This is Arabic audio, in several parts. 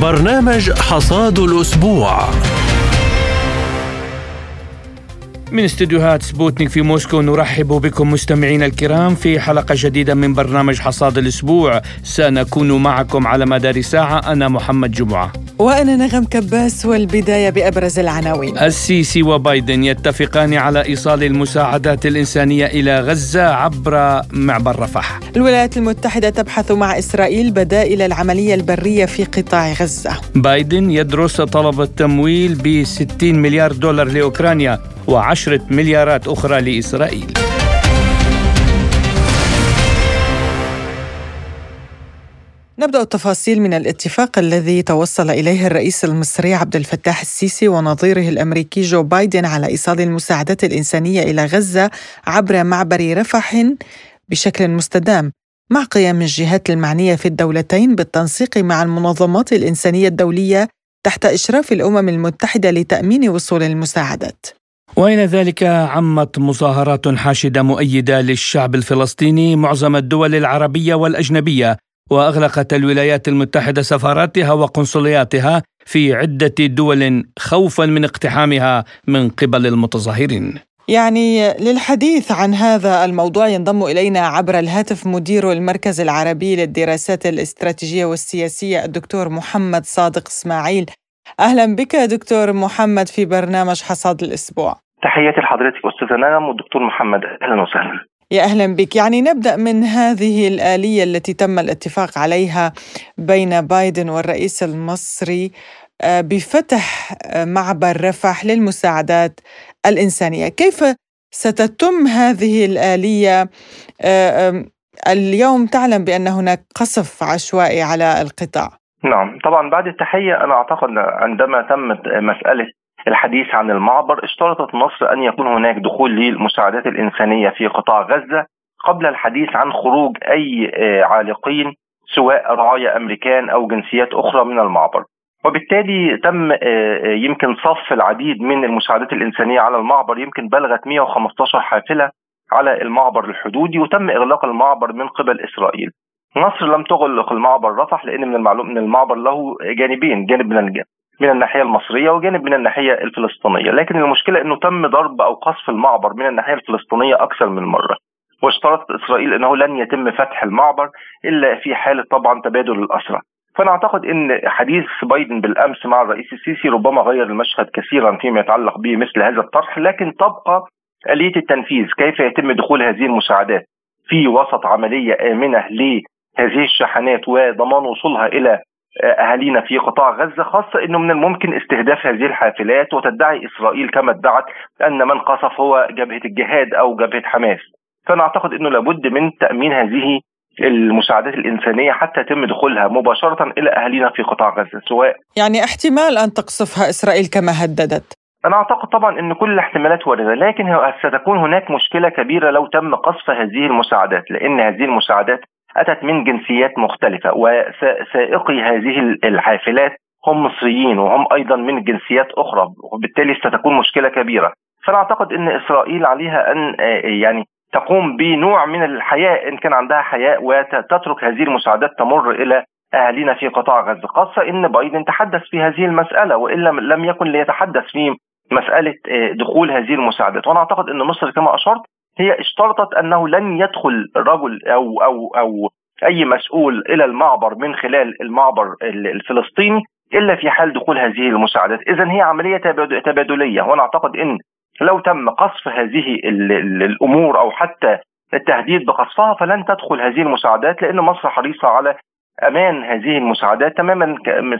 برنامج حصاد الأسبوع. من استديوهات سبوتنيك في موسكو نرحب بكم مستمعينا الكرام في حلقة جديدة من برنامج حصاد الأسبوع. سنكون معكم على مدار ساعة. أنا محمد جمعة. وأنا نغم كباس والبداية بأبرز العناوين. السيسي وبايدن يتفقان على إيصال المساعدات الإنسانية إلى غزة عبر معبر رفح. الولايات المتحدة تبحث مع إسرائيل بدائل العملية البرية في قطاع غزة. بايدن يدرس طلب التمويل ب 60 مليار دولار لأوكرانيا. وعشرة مليارات أخرى لإسرائيل نبدأ التفاصيل من الاتفاق الذي توصل إليه الرئيس المصري عبد الفتاح السيسي ونظيره الأمريكي جو بايدن على إيصال المساعدات الإنسانية إلى غزة عبر معبر رفح بشكل مستدام مع قيام الجهات المعنية في الدولتين بالتنسيق مع المنظمات الإنسانية الدولية تحت إشراف الأمم المتحدة لتأمين وصول المساعدات. وإلى ذلك عمت مظاهرات حاشدة مؤيدة للشعب الفلسطيني معظم الدول العربية والأجنبية وأغلقت الولايات المتحدة سفاراتها وقنصلياتها في عدة دول خوفا من اقتحامها من قبل المتظاهرين يعني للحديث عن هذا الموضوع ينضم إلينا عبر الهاتف مدير المركز العربي للدراسات الاستراتيجية والسياسية الدكتور محمد صادق إسماعيل. أهلا بك دكتور محمد في برنامج حصاد الأسبوع. تحياتي لحضرتك أستاذة نغم والدكتور محمد أهلا وسهلا. يا أهلا بك يعني نبدأ من هذه الآلية التي تم الاتفاق عليها بين بايدن والرئيس المصري آه، بفتح آه، معبر رفح للمساعدات الإنسانية، كيف ستتم هذه الآلية؟ آه، اليوم تعلم بأن هناك قصف عشوائي على القطاع. نعم، طبعا بعد التحية أنا أعتقد عندما تمت مسألة الحديث عن المعبر اشترطت مصر أن يكون هناك دخول للمساعدات الإنسانية في قطاع غزة قبل الحديث عن خروج أي آه، عالقين سواء رعايا أمريكان أو جنسيات أخرى من المعبر. وبالتالي تم آه، آه، يمكن صف العديد من المساعدات الإنسانية على المعبر يمكن بلغت 115 حافلة على المعبر الحدودي وتم إغلاق المعبر من قبل إسرائيل. مصر لم تغلق المعبر رفح لأن من المعلوم أن المعبر له جانبين جانب من من الناحية المصرية وجانب من الناحية الفلسطينية، لكن المشكلة إنه تم ضرب أو قصف المعبر من الناحية الفلسطينية أكثر من مرة. واشترطت إسرائيل إنه لن يتم فتح المعبر إلا في حالة طبعا تبادل الأسرى. فأنا أعتقد إن حديث بايدن بالأمس مع الرئيس السيسي ربما غير المشهد كثيرا فيما يتعلق بمثل هذا الطرح، لكن تبقى آلية التنفيذ، كيف يتم دخول هذه المساعدات في وسط عملية آمنة لهذه الشحنات وضمان وصولها إلى أهالينا في قطاع غزة خاصة إنه من الممكن استهداف هذه الحافلات وتدعي إسرائيل كما ادعت ان من قصف هو جبهة الجهاد أو جبهة حماس. فأنا أعتقد إنه لابد من تأمين هذه المساعدات الإنسانية حتى يتم دخولها مباشرة إلى أهالينا في قطاع غزة سواء يعني احتمال أن تقصفها إسرائيل كما هددت. أنا أعتقد طبعا أن كل الاحتمالات واردة لكن ستكون هناك مشكلة كبيرة لو تم قصف هذه المساعدات لأن هذه المساعدات أتت من جنسيات مختلفة وسائقي هذه الحافلات هم مصريين وهم أيضا من جنسيات أخرى وبالتالي ستكون مشكلة كبيرة. فأنا أعتقد أن إسرائيل عليها أن آه، يعني تقوم بنوع من الحياء إن كان عندها حياء وتترك هذه المساعدات تمر إلى أهالينا في قطاع غزة. خاصة أن بايدن تحدث في هذه المسألة وإلا لم يكن ليتحدث في مسألة آه، دخول هذه المساعدات. وأنا أعتقد أن مصر كما أشرت هي اشترطت أنه لن يدخل رجل أو أو أو أي مسؤول إلى المعبر من خلال المعبر الفلسطيني إلا في حال دخول هذه المساعدات، اذا هي عملية تبادلية وأنا أعتقد إن لو تم قصف هذه الأمور أو حتى التهديد بقصفها فلن تدخل هذه المساعدات لأن مصر حريصة على أمان هذه المساعدات تماما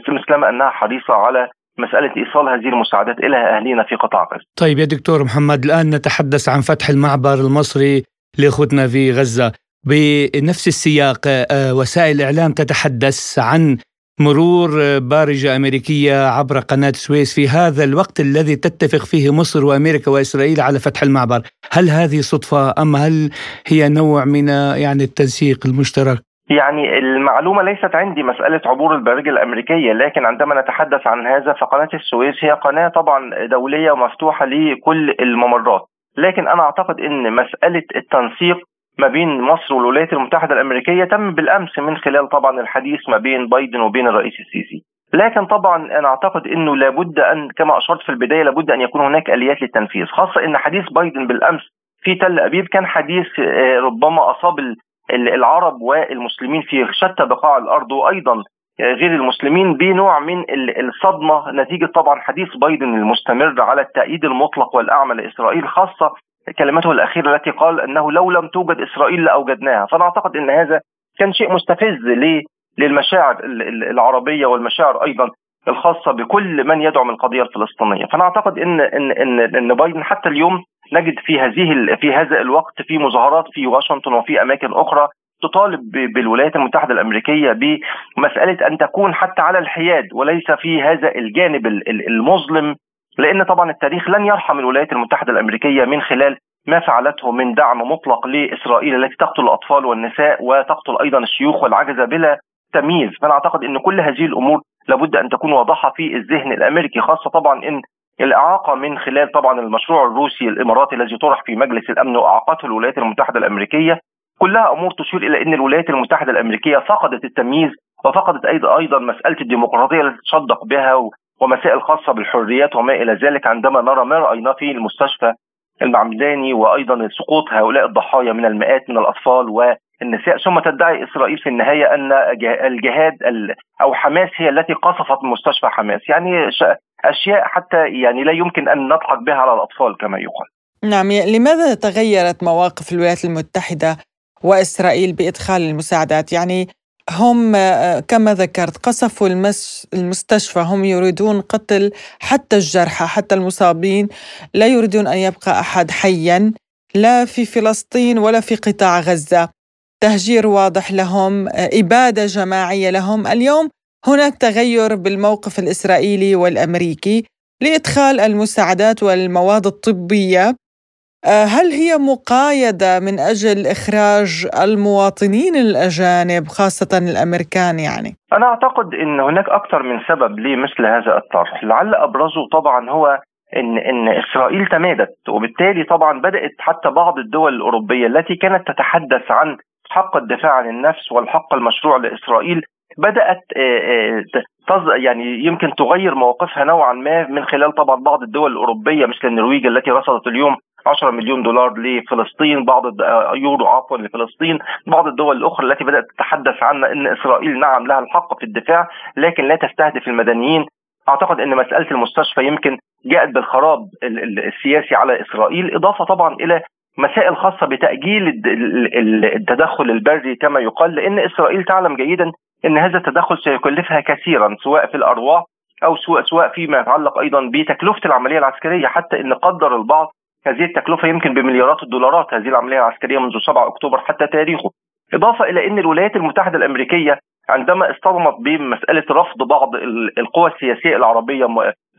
مثلما أنها حريصة على مسألة إيصال هذه المساعدات إلى أهلينا في قطاع غزة. طيب يا دكتور محمد الآن نتحدث عن فتح المعبر المصري لأخوتنا في غزة. بنفس السياق آه، وسائل الإعلام تتحدث عن مرور بارجة أمريكية عبر قناة السويس في هذا الوقت الذي تتفق فيه مصر وأمريكا وإسرائيل على فتح المعبر. هل هذه صدفة أم هل هي نوع من يعني التنسيق المشترك؟ يعني المعلومة ليست عندي مسألة عبور البارجه الأمريكية لكن عندما نتحدث عن هذا فقناة السويس هي قناة طبعا دولية ومفتوحة لكل الممرات. لكن أنا أعتقد إن مسألة التنسيق ما بين مصر والولايات المتحدة الأمريكية تم بالأمس من خلال طبعا الحديث ما بين بايدن وبين الرئيس السيسي. لكن طبعا أنا أعتقد إنه لابد أن كما أشرت في البداية لابد أن يكون هناك آليات للتنفيذ خاصة إن حديث بايدن بالأمس في تل أبيب كان حديث آه، ربما أصاب العرب والمسلمين في شتى بقاع الأرض وأيضا غير المسلمين بنوع من الصدمة نتيجة طبعا حديث بايدن المستمر على التأييد المطلق والأعمى لإسرائيل خاصة كلمته الأخيرة التي قال إنه لو لم توجد إسرائيل لأوجدناها، فأنا أعتقد إن هذا كان شيء مستفز للمشاعر العربية والمشاعر أيضا الخاصة بكل من يدعم القضية الفلسطينيه، فأنا أعتقد ان ان إن, بايدن حتى اليوم نجد في هذه في هذا الوقت في مظاهرات في واشنطن وفي أماكن أخرى تطالب بالولايات المتحدة الأمريكية بمسألة أن تكون حتى على الحياد وليس في هذا الجانب المظلم لأن طبعا التاريخ لن يرحم الولايات المتحدة الأمريكية من خلال ما فعلته من دعم مطلق لإسرائيل التي تقتل الأطفال والنساء وتقتل أيضا الشيوخ والعجزه بلا تمييز، فأنا أعتقد إن كل هذه الأمور لابد أن تكون واضحة في الذهن الأمريكي خاصة طبعا إن الإعاقة من خلال طبعا المشروع الروسي الإماراتي الذي طرح في مجلس الأمن واعاقته الولايات المتحدة الأمريكية. كلها أمور تشير إلى إن الولايات المتحدة الأمريكية فقدت التمييز وفقدت أيضا أيضا مسألة الديمقراطية التي تصدق بها ومسائل خاصة بالحريات وما إلى ذلك. عندما نرى ما رأيناه في المستشفى المعمداني وأيضا سقوط هؤلاء الضحايا من المئات من الأطفال والنساء ثم تدعي إسرائيل في النهاية أن الجهاد أو حماس هي التي قصفت مستشفى حماس. يعني أشياء حتى يعني لا يمكن أن نضحك بها على الأطفال كما يقال. نعم لماذا تغيرت مواقف الولايات المتحدة وإسرائيل بإدخال المساعدات؟ يعني هم آه، كما ذكرت قصفوا المستشفى هم يريدون قتل حتى الجرحى حتى المصابين. لا يريدون أن يبقى أحد حيا لا في فلسطين ولا في قطاع غزة. تهجير واضح لهم آه، إبادة جماعية لهم. اليوم هناك تغير بالموقف الإسرائيلي والأمريكي لإدخال المساعدات والمواد الطبية آه، هل هي مقايدة من أجل إخراج المواطنين الأجانب خاصة الأمريكان يعني؟ أنا أعتقد أن هناك أكثر من سبب لمثل هذا الطرح لعل أبرزه طبعا هو إن إن إسرائيل تمادت وبالتالي طبعا بدأت حتى بعض الدول الأوروبية التي كانت تتحدث عن حق الدفاع عن النفس والحق المشروع لإسرائيل بدأت آه، آه، يعني يمكن تغير مواقفها نوعا ما من خلال طبعا بعض الدول الأوروبية مثل النرويج التي رصدت اليوم 10 مليون دولار لفلسطين بعض آه، يورو عفوا لفلسطين بعض الدول الأخرى التي بدأت تتحدث عن إن إسرائيل نعم لها الحق في الدفاع لكن لا تستهدف المدنيين. أعتقد إن مسألة المستشفى يمكن جاءت بالخراب السياسي على إسرائيل إضافة طبعا إلى مسائل خاصة بتأجيل التدخل البري كما يقال لأن إسرائيل تعلم جيدا إن هذا التدخل سيكلفها كثيرا سواء في الأرواح أو سواء سواء فيما يتعلق أيضا بتكلفة العملية العسكرية. حتى إن قدر البعض هذه التكلفة يمكن بمليارات الدولارات هذه العملية العسكرية منذ 7 أكتوبر حتى تاريخه. إضافة إلى أن الولايات المتحدة الأمريكية عندما اصطدمت بمسألة رفض بعض القوى السياسية العربية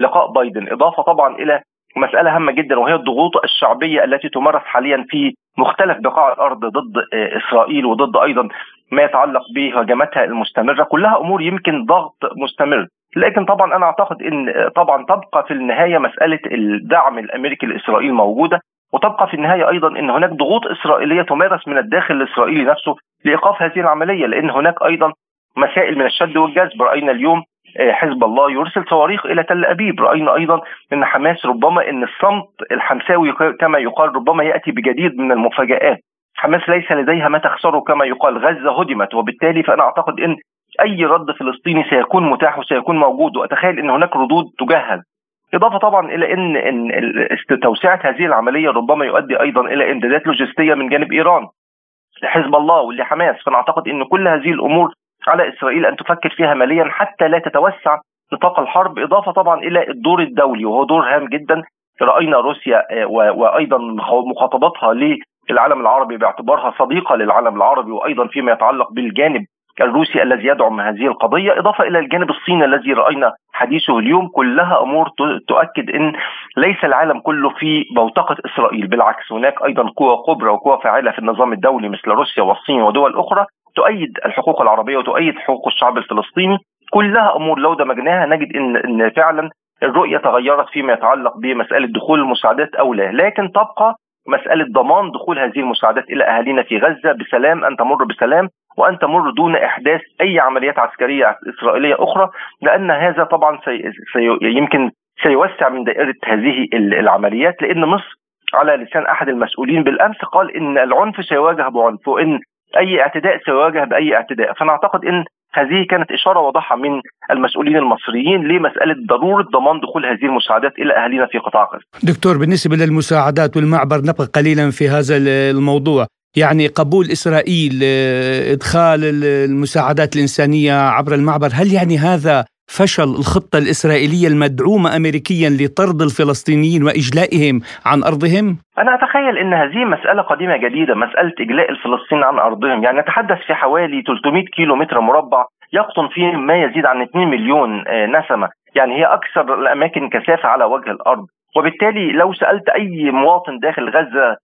لقاء بايدن إضافة طبعا إلى مسألة هامة جدا وهي الضغوط الشعبية التي تمارس حاليا في مختلف بقاع الأرض ضد إسرائيل وضد أيضا ما يتعلق بهجماتها المستمرة كلها أمور يمكن ضغط مستمر. لكن طبعا أنا أعتقد إن طبعا تبقى في النهاية مسألة الدعم الأمريكي لإسرائيل موجودة وتبقى في النهاية أيضا إن هناك ضغوط إسرائيلية تمارس من الداخل الاسرائيلي نفسه لإيقاف هذه العملية لأن هناك أيضا مسائل من الشد والجذب. رأينا اليوم آه، حزب الله يرسل صواريخ إلى تل أبيب، رأينا أيضا إن حماس ربما إن الصمت الحمساوي كما يقال ربما يأتي بجديد من المفاجآت. حماس ليس لديها ما تخسره كما يقال، غزة هدمت وبالتالي فأنا أعتقد إن أي رد فلسطيني سيكون متاح وسيكون موجود. وأتخيل إن هناك ردود تجهز إضافة طبعا إلى إن إن توسعة هذه العملية ربما يؤدي أيضا إلى إمدادات لوجستية من جانب إيران لحزب الله ولحماس فأنا أعتقد إن كل هذه الأمور على إسرائيل أن تفكر فيها ماليا حتى لا تتوسع نطاق الحرب. إضافة طبعا إلى الدور الدولي وهو دور هام جدا. رأينا روسيا آه، وأيضا للعالم العربي باعتبارها صديقة للعالم العربي وأيضا فيما يتعلق بالجانب الروسي الذي يدعم هذه القضية إضافة إلى الجانب الصيني الذي رأينا حديثه اليوم. كلها أمور تؤكد إن ليس العالم كله في بوتقة إسرائيل. بالعكس هناك أيضا قوى كبرى وقوى فاعلة في النظام الدولي مثل روسيا والصين ودول أخرى تؤيد الحقوق العربية وتؤيد حقوق الشعب الفلسطيني. كلها أمور لو دمجناها نجد إن إن فعلا الرؤية تغيرت فيما يتعلق بمسألة دخول المساعدات أو لا. لكن تبقى مسألة ضمان دخول هذه المساعدات إلى أهالينا في غزة بسلام أن تمر بسلام وأن تمر دون إحداث أي عمليات عسكرية إسرائيلية أخرى لأن هذا طبعا سي سي يمكن سيوسع من دائرة هذه العمليات لأن مصر على لسان أحد المسؤولين بالأمس قال إن العنف سيواجه بعنف وان أي اعتداء سيواجه بأي اعتداء. فانا اعتقد إن هذه كانت إشارة واضحة من المسؤولين المصريين لمسألة ضرورة ضمان دخول هذه المساعدات إلى أهالينا في قطاع غزة. دكتور بالنسبة للمساعدات والمعبر نبقى قليلا في هذا الموضوع، يعني قبول إسرائيل آه، إدخال المساعدات الإنسانية عبر المعبر، هل يعني هذا فشل الخطة الإسرائيلية المدعومة أمريكيا لطرد الفلسطينيين وإجلائهم عن أرضهم؟ أنا أتخيل أن هذه مسألة قديمة جديدة مسألة إجلاء الفلسطينيين عن أرضهم. يعني نتحدث في حوالي 300 كيلو متر مربع يقطن فيه ما يزيد عن 2 مليون آه، نسمة. يعني هي أكثر الأماكن كثافة على وجه الأرض. وبالتالي لو سألت أي مواطن داخل غزة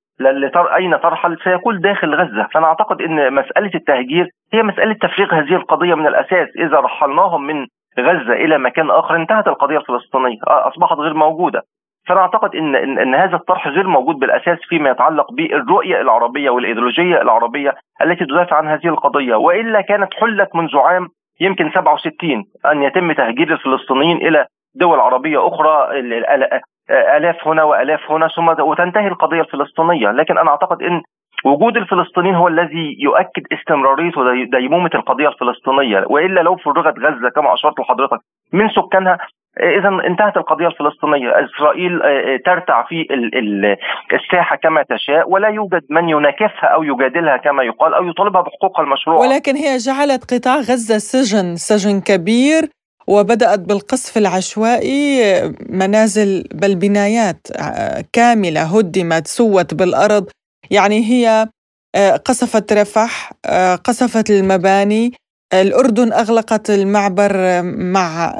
أين ترحل سيقول داخل غزة. فأنا أعتقد أن مسألة التهجير هي مسألة تفريغ هذه القضية من الأساس. إذا رحلناهم من غزة إلى مكان آخر انتهت القضية الفلسطينية آه، أصبحت غير موجودة. فأنا أعتقد إن إن, هذا الطرح غير موجود بالأساس فيما يتعلق بالرؤية العربية والإيديولوجية العربية التي تدافع عن هذه القضية. وإلا كانت حلت منذ عام يمكن 67 أن يتم تهجير الفلسطينيين إلى دول عربية أخرى آلاف هنا وآلاف هنا ثم وتنتهي القضية الفلسطينية. لكن أنا أعتقد إن وجود الفلسطينيين هو الذي يؤكد استمرارية وديمومه القضية الفلسطينية. والا لو فرغت غزة كما أشرت لحضرتك من سكانها إذا انتهت القضية الفلسطينية، إسرائيل آه، آه، ترتع في الساحة كما تشاء ولا يوجد من يناكفها أو يجادلها كما يقال أو يطالبها بحقوقها المشروعه. ولكن هي جعلت قطاع غزة سجن، سجن كبير وبدأت بالقصف العشوائي منازل بل بنايات آه، كاملة هدمت سوت بالأرض. يعني هي آه، قصفت رفح آه، قصفت المباني. الأردن أغلقت المعبر آه، مع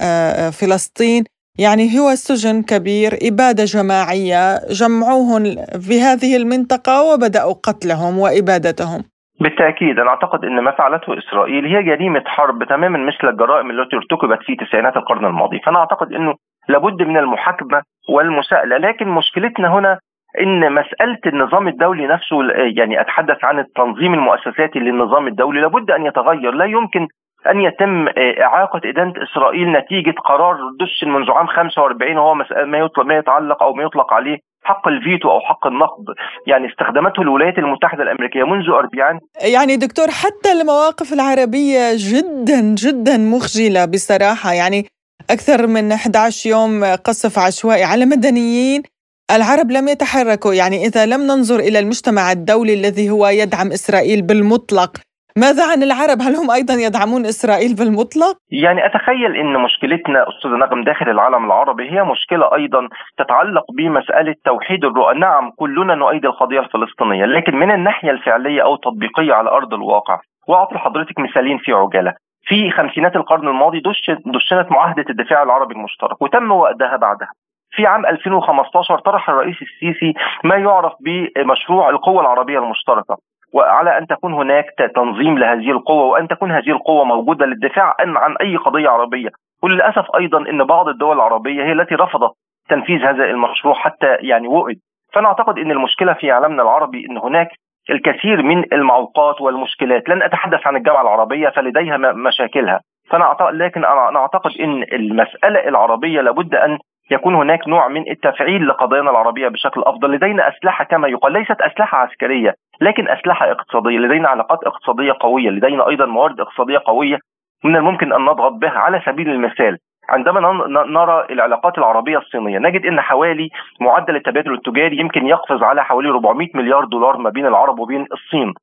فلسطين. يعني هو سجن كبير إبادة جماعية. جمعوهم في هذه المنطقة وبدأوا قتلهم وإبادتهم. بالتأكيد. أنا أعتقد إن ما فعلته إسرائيل هي جريمة حرب تماما مثل الجرائم التي ارتكبت في تسعينات القرن الماضي، فأنا أعتقد إنه لابد من المحاكمة والمساءلة، لكن مشكلتنا هنا إن مسألة النظام الدولي نفسه يعني أتحدث عن التنظيم المؤسساتي للنظام الدولي لابد أن يتغير. لا يمكن أن يتم إعاقة إدانة إسرائيل نتيجة قرار دش منذ عام 45 وهو ما يطلق ما يتعلق أو ما يطلق عليه حق الفيتو أو حق النقد. يعني استخدمته الولايات المتحدة الأمريكية منذ 40 يعني دكتور حتى المواقف العربية جدا جدا مخجلة بصراحة. يعني أكثر من 11 يوم قصف عشوائي على مدنيين العرب لم يتحركوا يعني إذا لم ننظر إلى المجتمع الدولي الذي هو يدعم إسرائيل بالمطلق ماذا عن العرب؟ هل هم أيضا يدعمون إسرائيل بالمطلق؟ يعني أتخيل إن مشكلتنا أستاذ نغم داخل العالم العربي هي مشكلة أيضا تتعلق بمسألة توحيد الرؤى، نعم كلنا نؤيد القضية الفلسطينية، لكن من الناحية الفعلية أو التطبيقية على أرض الواقع، وأعطي لحضرتك مثالين في عجالة. في خمسينات القرن الماضي دشنت معاهدة الدفاع العربي المشترك وتم وقتها بعدها في عام 2015 طرح الرئيس السيسي ما يعرف بمشروع القوة العربية المشتركة وعلى أن تكون هناك تنظيم لهذه القوة وأن تكون هذه القوة موجودة للدفاع عن أي قضية عربية. وللأسف أيضا إن بعض الدول العربية هي التي رفضت تنفيذ هذا المشروع حتى يعني وقد فأنا أعتقد إن المشكلة في عالمنا العربي إن هناك الكثير من المعوقات والمشكلات. لن أتحدث عن الجامعة العربية فلديها مشاكلها. فأنا اعتقد لكن أنا أعتقد إن المسألة العربية لابد أن يكون هناك نوع من التفعيل لقضايانا العربية بشكل أفضل. لدينا أسلحة كما يقال ليست أسلحة عسكرية لكن أسلحة اقتصادية. لدينا علاقات اقتصادية قوية. لدينا أيضا موارد اقتصادية قوية من الممكن أن نضغط بها. على سبيل المثال عندما نرى العلاقات العربية الصينية نجد أن حوالي معدل التبادل التجاري يمكن يقفز على حوالي 400 مليار دولار ما بين العرب وبين الصين.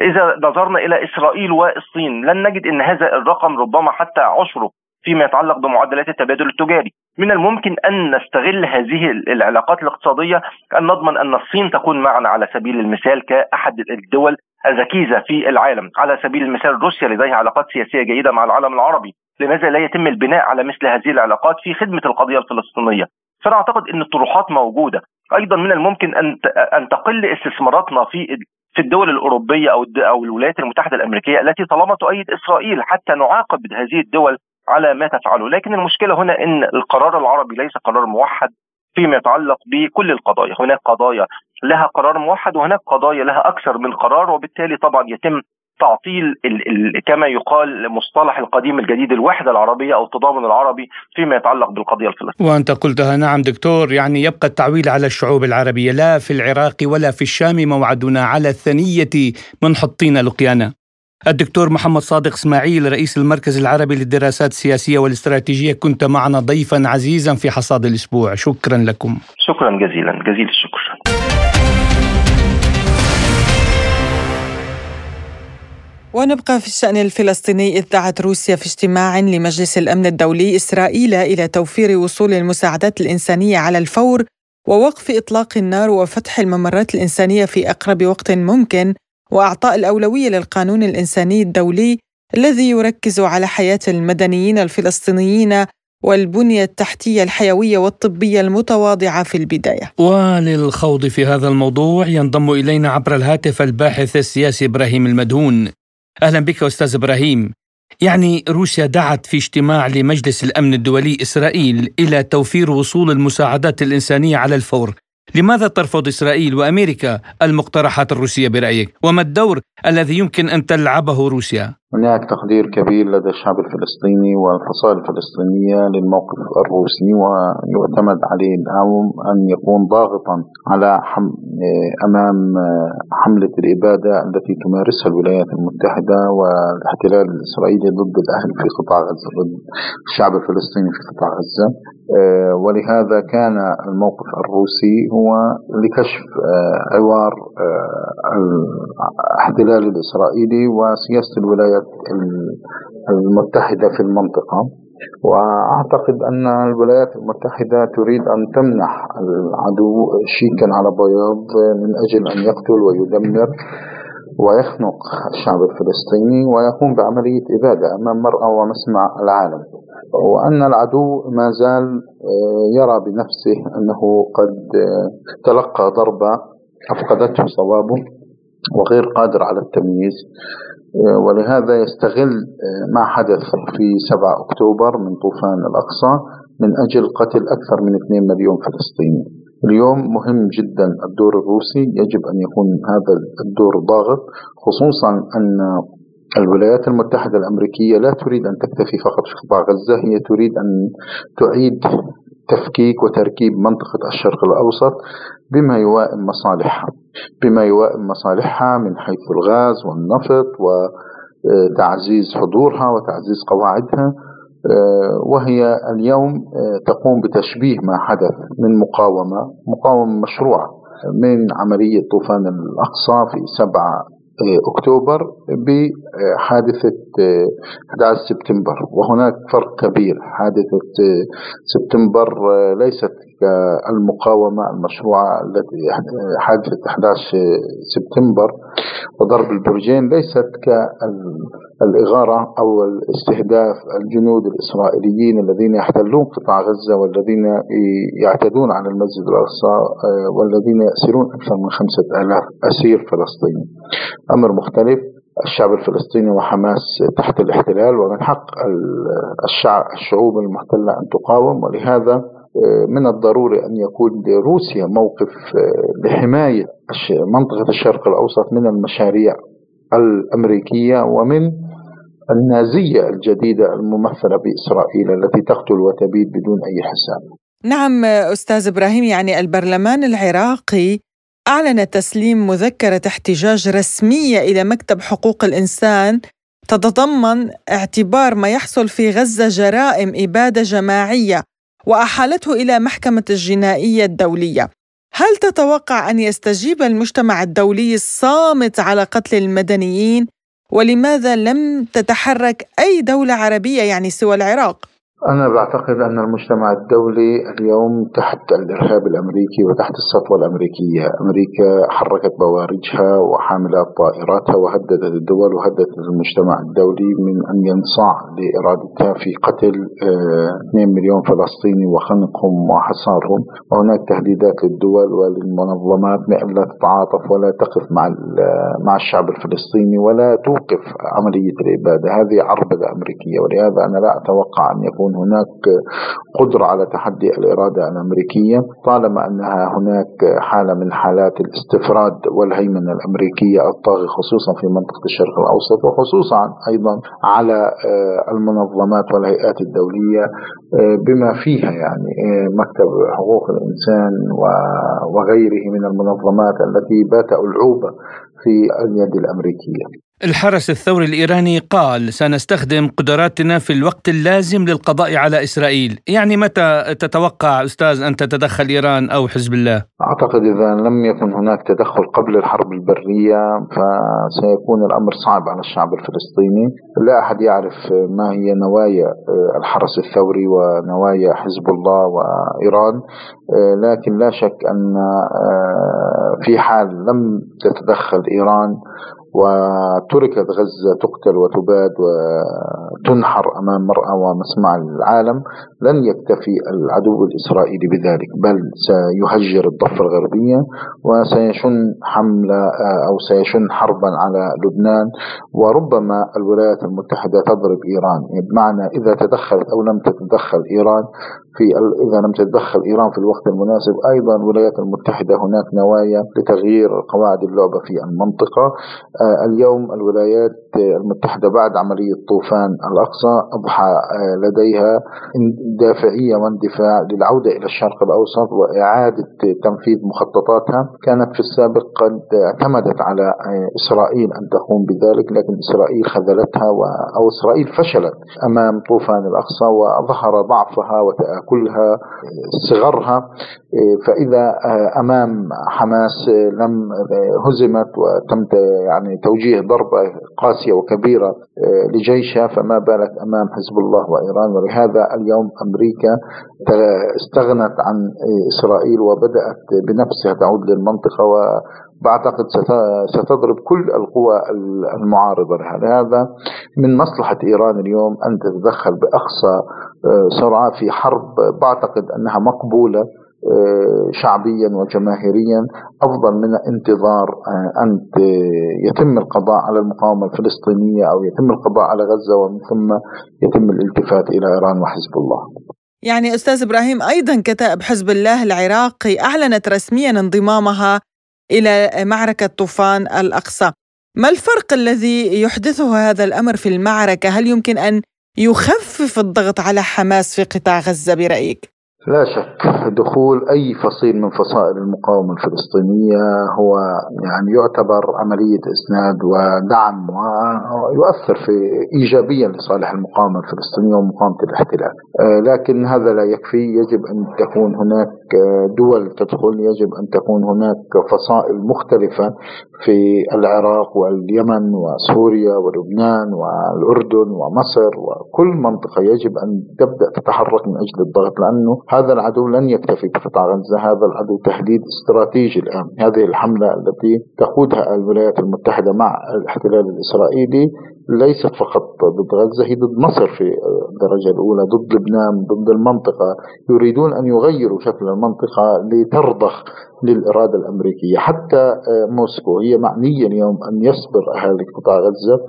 إذا نظرنا إلى إسرائيل والصين لن نجد أن هذا الرقم ربما حتى عشره. فيما يتعلق بمعدلات التبادل التجاري. من الممكن أن نستغل هذه العلاقات الاقتصادية أن نضمن أن الصين تكون معنا على سبيل المثال كأحد الدول الركيزة في العالم. على سبيل المثال روسيا لديها علاقات سياسية جيدة مع العالم العربي. لماذا لا يتم البناء على مثل هذه العلاقات في خدمة القضية الفلسطينية؟ فأنا أعتقد إن الطروحات موجودة. أيضا من الممكن أن أن تقل استثماراتنا في في الدول الأوروبية أو أو الولايات المتحدة الأمريكية التي طالما تؤيد إسرائيل حتى نعاقب هذه الدول على ما تفعله لكن المشكلة هنا أن القرار العربي ليس قرار موحد فيما يتعلق بكل القضايا هناك قضايا لها قرار موحد وهناك قضايا لها أكثر من قرار وبالتالي طبعا يتم تعطيل ال ال كما يقال مصطلح القديم الجديد الوحدة العربية أو التضامن العربي فيما يتعلق بالقضية الفلسطينية. وأنت قلتها نعم دكتور يعني يبقى التعويل على الشعوب العربية لا في العراق ولا في الشام موعدنا على الثنية منحطين لقيانا. الدكتور محمد صادق إسماعيل رئيس المركز العربي للدراسات السياسية والاستراتيجية. كنت معنا ضيفا عزيزا في حصاد الأسبوع. شكرا لكم. شكرا جزيلا. جزيل الشكر. ونبقى في الشأن الفلسطيني. إذ دعت روسيا في اجتماع لمجلس الأمن الدولي إسرائيل إلى توفير وصول المساعدات الإنسانية على الفور ووقف إطلاق النار وفتح الممرات الإنسانية في أقرب وقت ممكن. وأعطاء الأولوية للقانون الإنساني الدولي الذي يركز على حياة المدنيين الفلسطينيين والبنية التحتية الحيوية والطبية المتواضعة في البداية. وللخوض في هذا الموضوع ينضم إلينا عبر الهاتف الباحث السياسي إبراهيم المدهون. أهلا بك أستاذ إبراهيم. يعني روسيا دعت في اجتماع لمجلس الأمن الدولي إسرائيل إلى توفير وصول المساعدات الإنسانية على الفور لماذا ترفض إسرائيل وأمريكا المقترحات الروسية برأيك؟ وما الدور الذي يمكن أن تلعبه روسيا؟ هناك تقدير كبير لدى الشعب الفلسطيني والفصائل الفلسطينية للموقف الروسي ويعتمد عليه اليوم أن يكون ضاغطا على حم أمام حملة الإبادة التي تمارسها الولايات المتحدة والاحتلال الإسرائيلي ضد الأهل في قطاع غزة ضد الشعب الفلسطيني في قطاع غزة. ولهذا كان الموقف الروسي هو لكشف عوار الاحتلال الإسرائيلي وسياسة الولايات الولايات المتحدة في المنطقة وأعتقد أن الولايات المتحدة تريد أن تمنح العدو شيكا على بياض من أجل أن يقتل ويدمر ويخنق الشعب الفلسطيني ويقوم بعملية إبادة أمام مرأى ومسمع العالم. وأن العدو ما زال يرى بنفسه أنه قد تلقى ضربة أفقدته صوابه وغير قادر على التمييز. آه، ولهذا يستغل آه، ما حدث في 7 أكتوبر من طوفان الأقصى من أجل قتل أكثر من 2 مليون فلسطيني. اليوم مهم جدا الدور الروسي يجب أن يكون هذا الدور ضاغط خصوصا أن الولايات المتحدة الأمريكية لا تريد أن تكتفي فقط في قطاع غزة هي تريد أن تعيد تفكيك وتركيب منطقة الشرق الأوسط بما يوائم مصالحها. بما يوائم مصالحها من حيث الغاز والنفط وتعزيز حضورها وتعزيز قواعدها وهي اليوم تقوم بتشبيه ما حدث من مقاومة مقاومة مشروعة من عملية طوفان الأقصى في 7 أكتوبر بحادثة 11 سبتمبر وهناك فرق كبير حادثة سبتمبر ليست كالمقاومة المشروعة التي حادثة 11 سبتمبر وضرب البرجين ليست كالإغارة أو الاستهداف الجنود الإسرائيليين الذين يحتلون قطاع غزة والذين يعتدون على المسجد الأقصى والذين يأسرون أكثر من خمسة آلاف أسير فلسطيني. أمر مختلف الشعب الفلسطيني وحماس تحت الاحتلال ومن حق الشعب الشعوب المحتلة أن تقاوم ولهذا من الضروري أن يكون لروسيا موقف آه، لحماية منطقة الشرق الأوسط من المشاريع الأمريكية ومن النازية الجديدة الممثلة بإسرائيل التي تقتل وتبيد بدون أي حساب. نعم أستاذ إبراهيم يعني البرلمان العراقي أعلن تسليم مذكرة احتجاج رسمية إلى مكتب حقوق الإنسان تتضمن اعتبار ما يحصل في غزة جرائم إبادة جماعية وأحالته إلى محكمة الجنائية الدولية هل تتوقع أن يستجيب المجتمع الدولي الصامت على قتل المدنيين؟ ولماذا لم تتحرك أي دولة عربية يعني سوى العراق؟ أنا بعتقد أن المجتمع الدولي اليوم تحت الإرهاب الأمريكي وتحت السطوة الأمريكية. أمريكا حركت بوارجها وحاملات طائراتها وهددت الدول وهددت المجتمع الدولي من أن ينصاع لإرادتها في قتل 2 آه، مليون فلسطيني وخنقهم وحصارهم. وهناك تهديدات للدول وللمنظمات. بأن لا تتعاطف ولا تقف مع مع الشعب الفلسطيني ولا توقف عملية الإبادة هذه عربدة أمريكية ولهذا أنا لا أتوقع أن يكون يكون هناك قدرة على تحدي الإرادة الأمريكية طالما أنها هناك حالة من حالات الاستفراد والهيمنة الأمريكية الطاغية خصوصا في منطقة الشرق الأوسط وخصوصا أيضا على آه، المنظمات والهيئات الدولية آه، بما فيها يعني آه، مكتب حقوق الإنسان وغيره من المنظمات التي بات ألعوبة في اليد الأمريكية. الحرس الثوري الإيراني قال سنستخدم قدراتنا في الوقت اللازم للقضاء على إسرائيل، يعني متى تتوقع أستاذ أن تتدخل إيران أو حزب الله؟ أعتقد إذا لم يكن هناك تدخل قبل الحرب البرية فسيكون الأمر صعب على الشعب الفلسطيني، لا أحد يعرف ما هي نوايا الحرس الثوري ونوايا حزب الله وإيران، لكن لا شك أن في حال لم تتدخل إيران وتركت غزة تقتل وتباد وتنحر أمام مرأى ومسمع العالم لن يكتفي العدو الإسرائيلي بذلك بل سيهجر الضفة الغربية وسيشن حملة أو سيشن حربا على لبنان. وربما الولايات المتحدة تضرب إيران. بمعنى إذا تدخلت أو لم تتدخل إيران في إذا لم تتدخل إيران في الوقت المناسب أيضا الولايات المتحدة هناك نوايا لتغيير قواعد اللعبة في المنطقة. آه، اليوم الولايات المتحدة بعد عملية طوفان الأقصى أضحى آه، لديها دافعية واندفاع للعودة إلى الشرق الأوسط وإعادة تنفيذ مخططاتها. كانت في السابق قد اعتمدت على آه، إسرائيل أن تقوم بذلك لكن إسرائيل خذلتها أو إسرائيل فشلت أمام طوفان الأقصى وظهر ضعفها وتآكلها صغرها فإذا أمام حماس لم هزمت وتم يعني توجيه ضربة قاسية وكبيرة لجيشها فما بالك أمام حزب الله وإيران؟ ولهذا اليوم أمريكا استغنت عن إسرائيل وبدأت بنفسها تعود للمنطقة بعتقد ستضرب كل القوى المعارضة لهذا من مصلحة إيران اليوم أن تتدخل بأقصى سرعة في حرب بعتقد أنها مقبولة آه، شعبيا وجماهيريا أفضل من انتظار آه، أن يتم القضاء على المقاومة الفلسطينية أو يتم القضاء على غزة ومن ثم يتم الالتفات إلى إيران وحزب الله. يعني أستاذ إبراهيم أيضا كتائب حزب الله العراقي أعلنت رسميا انضمامها إلى معركة طوفان الأقصى. ما الفرق الذي يحدثه هذا الأمر في المعركة؟ هل يمكن أن يخفف الضغط على حماس في قطاع غزة برأيك؟ لا شك دخول أي فصيل من فصائل المقاومة الفلسطينية هو يعني يعتبر عملية إسناد ودعم ويؤثر في إيجابيا لصالح المقاومة الفلسطينية ومقاومة الاحتلال. آه، لكن هذا لا يكفي. يجب أن تكون هناك دول تدخل. يجب أن تكون هناك فصائل مختلفة في العراق واليمن وسوريا ولبنان والأردن ومصر وكل منطقة. يجب أن تبدأ تتحرك من أجل الضغط لأنه هذا العدو لن يكتفي بقطاع غزة هذا العدو تهديد استراتيجي الآن. هذه الحملة التي تقودها الولايات المتحدة مع الاحتلال الإسرائيلي ليست فقط ضد غزة هي ضد مصر في الدرجة الأولى ضد لبنان ضد المنطقة. يريدون أن يغيروا شكل المنطقة لترضخ للإرادة الأمريكية. حتى آه، موسكو هي معنية اليوم أن يصبر أهالي قطاع غزة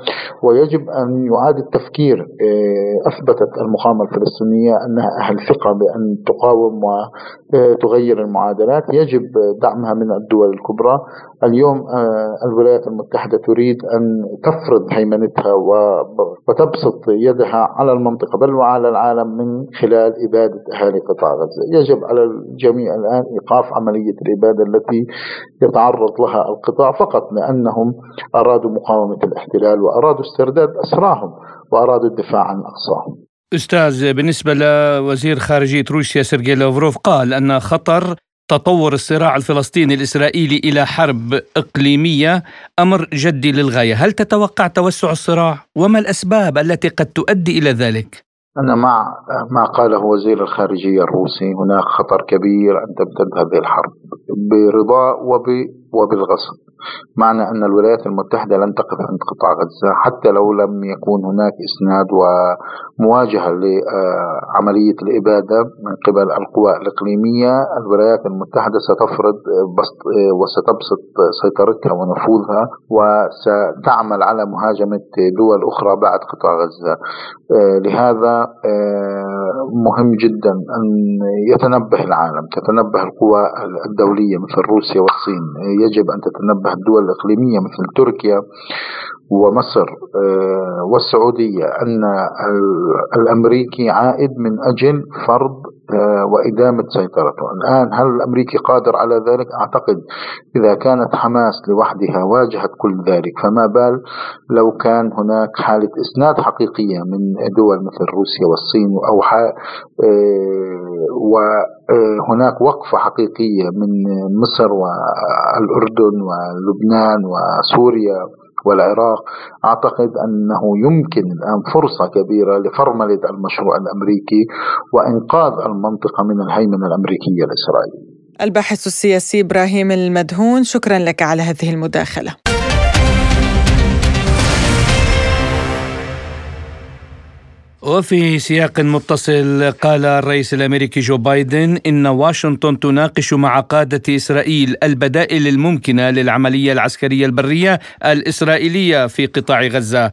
ويجب أن يعاد التفكير آه، أثبتت المقاومة الفلسطينية أنها أهل ثقة بأن تقاوم وتغير المعادلات. يجب دعمها من الدول الكبرى. اليوم آه، الولايات المتحدة تريد أن تفرض هيمنتها وتبسط يدها على المنطقة بل وعلى العالم من خلال إبادة أهالي قطاع غزة. يجب على الجميع الآن إيقاف عملية الإبادة التي يتعرض لها القطاع فقط لأنهم أرادوا مقاومة الاحتلال وأرادوا استرداد أسراهم وأرادوا الدفاع عن أقصاهم. أستاذ بالنسبة لوزير خارجية روسيا سيرجي لوفروف قال أن خطر تطور الصراع الفلسطيني الإسرائيلي إلى حرب إقليمية أمر جدي للغاية. هل تتوقع توسع الصراع؟ وما الأسباب التي قد تؤدي إلى ذلك؟ أنا مع ما قاله وزير الخارجية الروسي. هناك خطر كبير أن تمتد هذه الحرب برضا وبالغصب معنى أن الولايات المتحدة لن تقف عند قطاع غزة حتى لو لم يكون هناك إسناد ومواجهة لعملية الإبادة من قبل القوى الإقليمية. الولايات المتحدة ستفرض بسط وستبسط سيطرتها ونفوذها وستعمل على مهاجمة دول أخرى بعد قطاع غزة. لهذا مهم جدا أن يتنبه العالم تتنبه القوى الدولية مثل روسيا والصين. يجب أن تتنبه الدول الإقليمية مثل تركيا. ومصر آه، والسعودية أن الأمريكي عائد من أجل فرض آه، وإدامة سيطرته. الآن هل الأمريكي قادر على ذلك؟ أعتقد إذا كانت حماس لوحدها واجهت كل ذلك فما بال لو كان هناك حالة إسناد حقيقية من دول مثل روسيا والصين أو آه، وهناك وقفة حقيقية من مصر والأردن ولبنان وسوريا. والعراق. أعتقد أنه يمكن الآن فرصة كبيرة لفرملة المشروع الأمريكي وإنقاذ المنطقة من الهيمنة الأمريكية الإسرائيلية. الباحث السياسي إبراهيم المدهون شكرا لك على هذه المداخلة. وفي سياق متصل قال الرئيس الأمريكي جو بايدن إن واشنطن تناقش مع قادة إسرائيل البدائل الممكنة للعملية العسكرية البرية الإسرائيلية في قطاع غزة.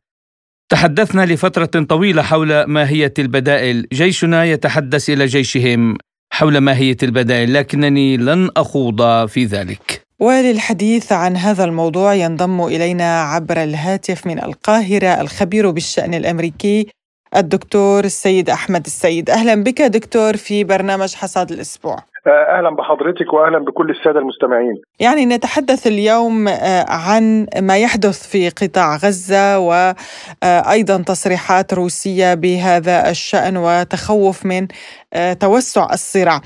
تحدثنا لفترة طويلة حول ماهية البدائل، جيشنا يتحدث إلى جيشهم حول ماهية البدائل، لكنني لن أخوض في ذلك. وللحديث عن هذا الموضوع ينضم إلينا عبر الهاتف من القاهرة الخبير بالشأن الأمريكي الدكتور السيد أحمد السيد أهلا بك دكتور في برنامج حصاد الأسبوع آه، أهلا بحضرتك واهلا بكل السادة المستمعين. يعني نتحدث اليوم آه، عن ما يحدث في قطاع غزة وأيضا تصريحات روسية بهذا الشأن وتخوف من آه، توسع الصراع.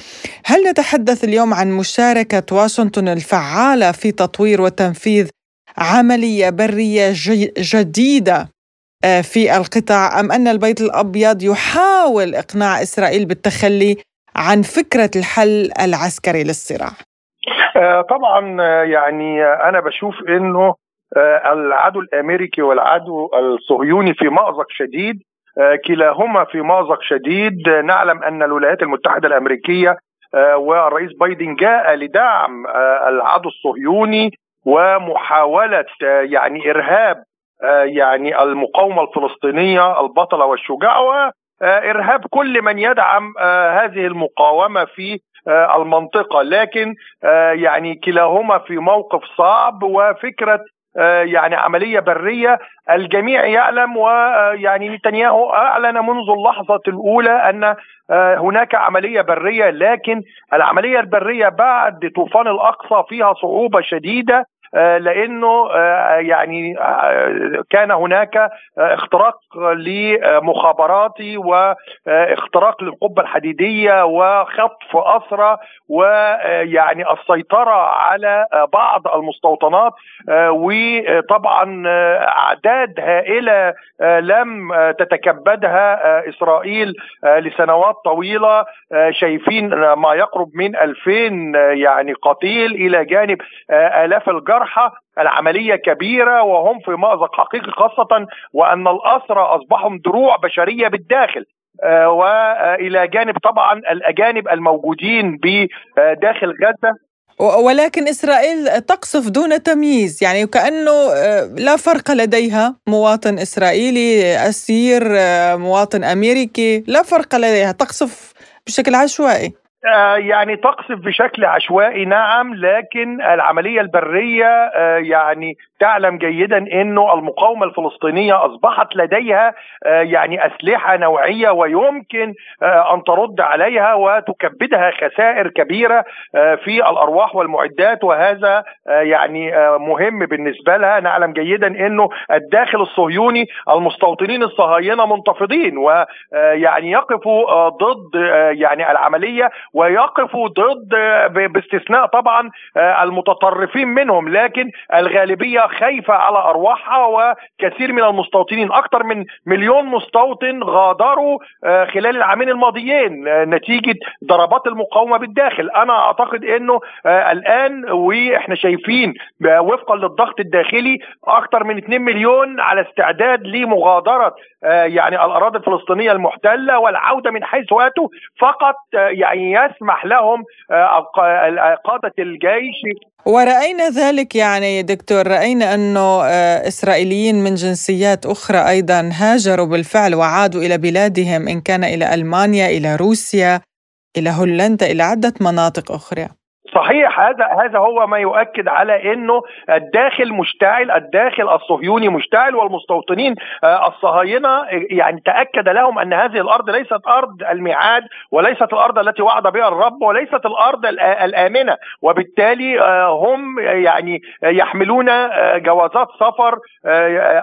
هل نتحدث اليوم عن مشاركة واشنطن الفعالة في تطوير وتنفيذ عملية برية جديدة آه، في القطاع أم أن البيت الأبيض يحاول إقناع إسرائيل بالتخلي عن فكرة الحل العسكري للصراع؟ آه، طبعا آه، يعني أنا بشوف أنه العدو الأمريكي والعدو الصهيوني في مأزق شديد كلاهما في مأزق شديد. نعلم أن الولايات المتحدة الأمريكية والرئيس بايدن جاء لدعم العدو الصهيوني ومحاولة يعني إرهاب آه، يعني المقاومة الفلسطينية البطلة والشجاعة وارهاب كل من يدعم آه، هذه المقاومة في آه، المنطقة. لكن يعني كلاهما في موقف صعب وفكرة يعني عملية برية. الجميع يعلم ويعني نتنياهو أعلن منذ اللحظة الأولى أن هناك عملية برية. لكن العملية البرية بعد طوفان الأقصى فيها صعوبة شديدة. آه، لأنه آه، يعني آه، كان هناك اختراق لمخابراتي واختراق للقبة الحديدية وخطف اسرى ويعني السيطرة على بعض المستوطنات. وطبعا أعداد هائلة لم تتكبدها إسرائيل لسنوات طويلة. شايفين ما يقرب من 2000 يعني قتيل إلى جانب آلاف الجرحى الجرحى العملية كبيرة وهم في مأزق حقيقي خاصة وأن الأسرى أصبحوا دروع بشرية بالداخل. آه، وإلى جانب طبعا الأجانب الموجودين بداخل غزة. ولكن إسرائيل تقصف دون تمييز يعني كأنه آه، لا فرق لديها. مواطن إسرائيلي أسير آه، مواطن أمريكي لا فرق لديها تقصف بشكل عشوائي. يعني تقصف بشكل عشوائي نعم لكن العملية البرية آه، يعني تعلم جيدا إنه المقاومة الفلسطينية أصبحت لديها آه، يعني أسلحة نوعية ويمكن أن ترد عليها وتكبدها خسائر كبيرة في الأرواح والمعدات وهذا يعني مهم بالنسبة لها. نعلم جيدا إنه الداخل الصهيوني المستوطنين الصهاينة منتفضين ويعني يقفوا ضد يعني العملية ويقفوا ضد باستثناء طبعا آه، المتطرفين منهم. لكن الغالبية وخايفه على أرواحها وكثير من المستوطنين أكثر من مليون مستوطن غادروا خلال العامين الماضيين نتيجة ضربات المقاومة بالداخل. أنا أعتقد إنه الآن وإحنا شايفين وفقا للضغط الداخلي أكثر من 2 مليون على استعداد لمغادرة يعني الأراضي الفلسطينية المحتلة والعودة من حيث اتوا فقط يعني يسمح لهم قاده الجيش ورأينا ذلك يعني دكتور رأينا أنه آه، إسرائيليين من جنسيات أخرى أيضا هاجروا بالفعل وعادوا إلى بلادهم إن كان إلى ألمانيا إلى روسيا إلى هولندا إلى عدة مناطق أخرى. صحيح هذا هذا هو ما يؤكد على إنه الداخل مشتعل الداخل الصهيوني مشتعل والمستوطنين آه، الصهاينة يعني تأكد لهم أن هذه الأرض ليست أرض الميعاد وليست الأرض التي وعد بها الرب وليست الأرض الآمنة. وبالتالي آه، هم يعني يحملون آه، جوازات سفر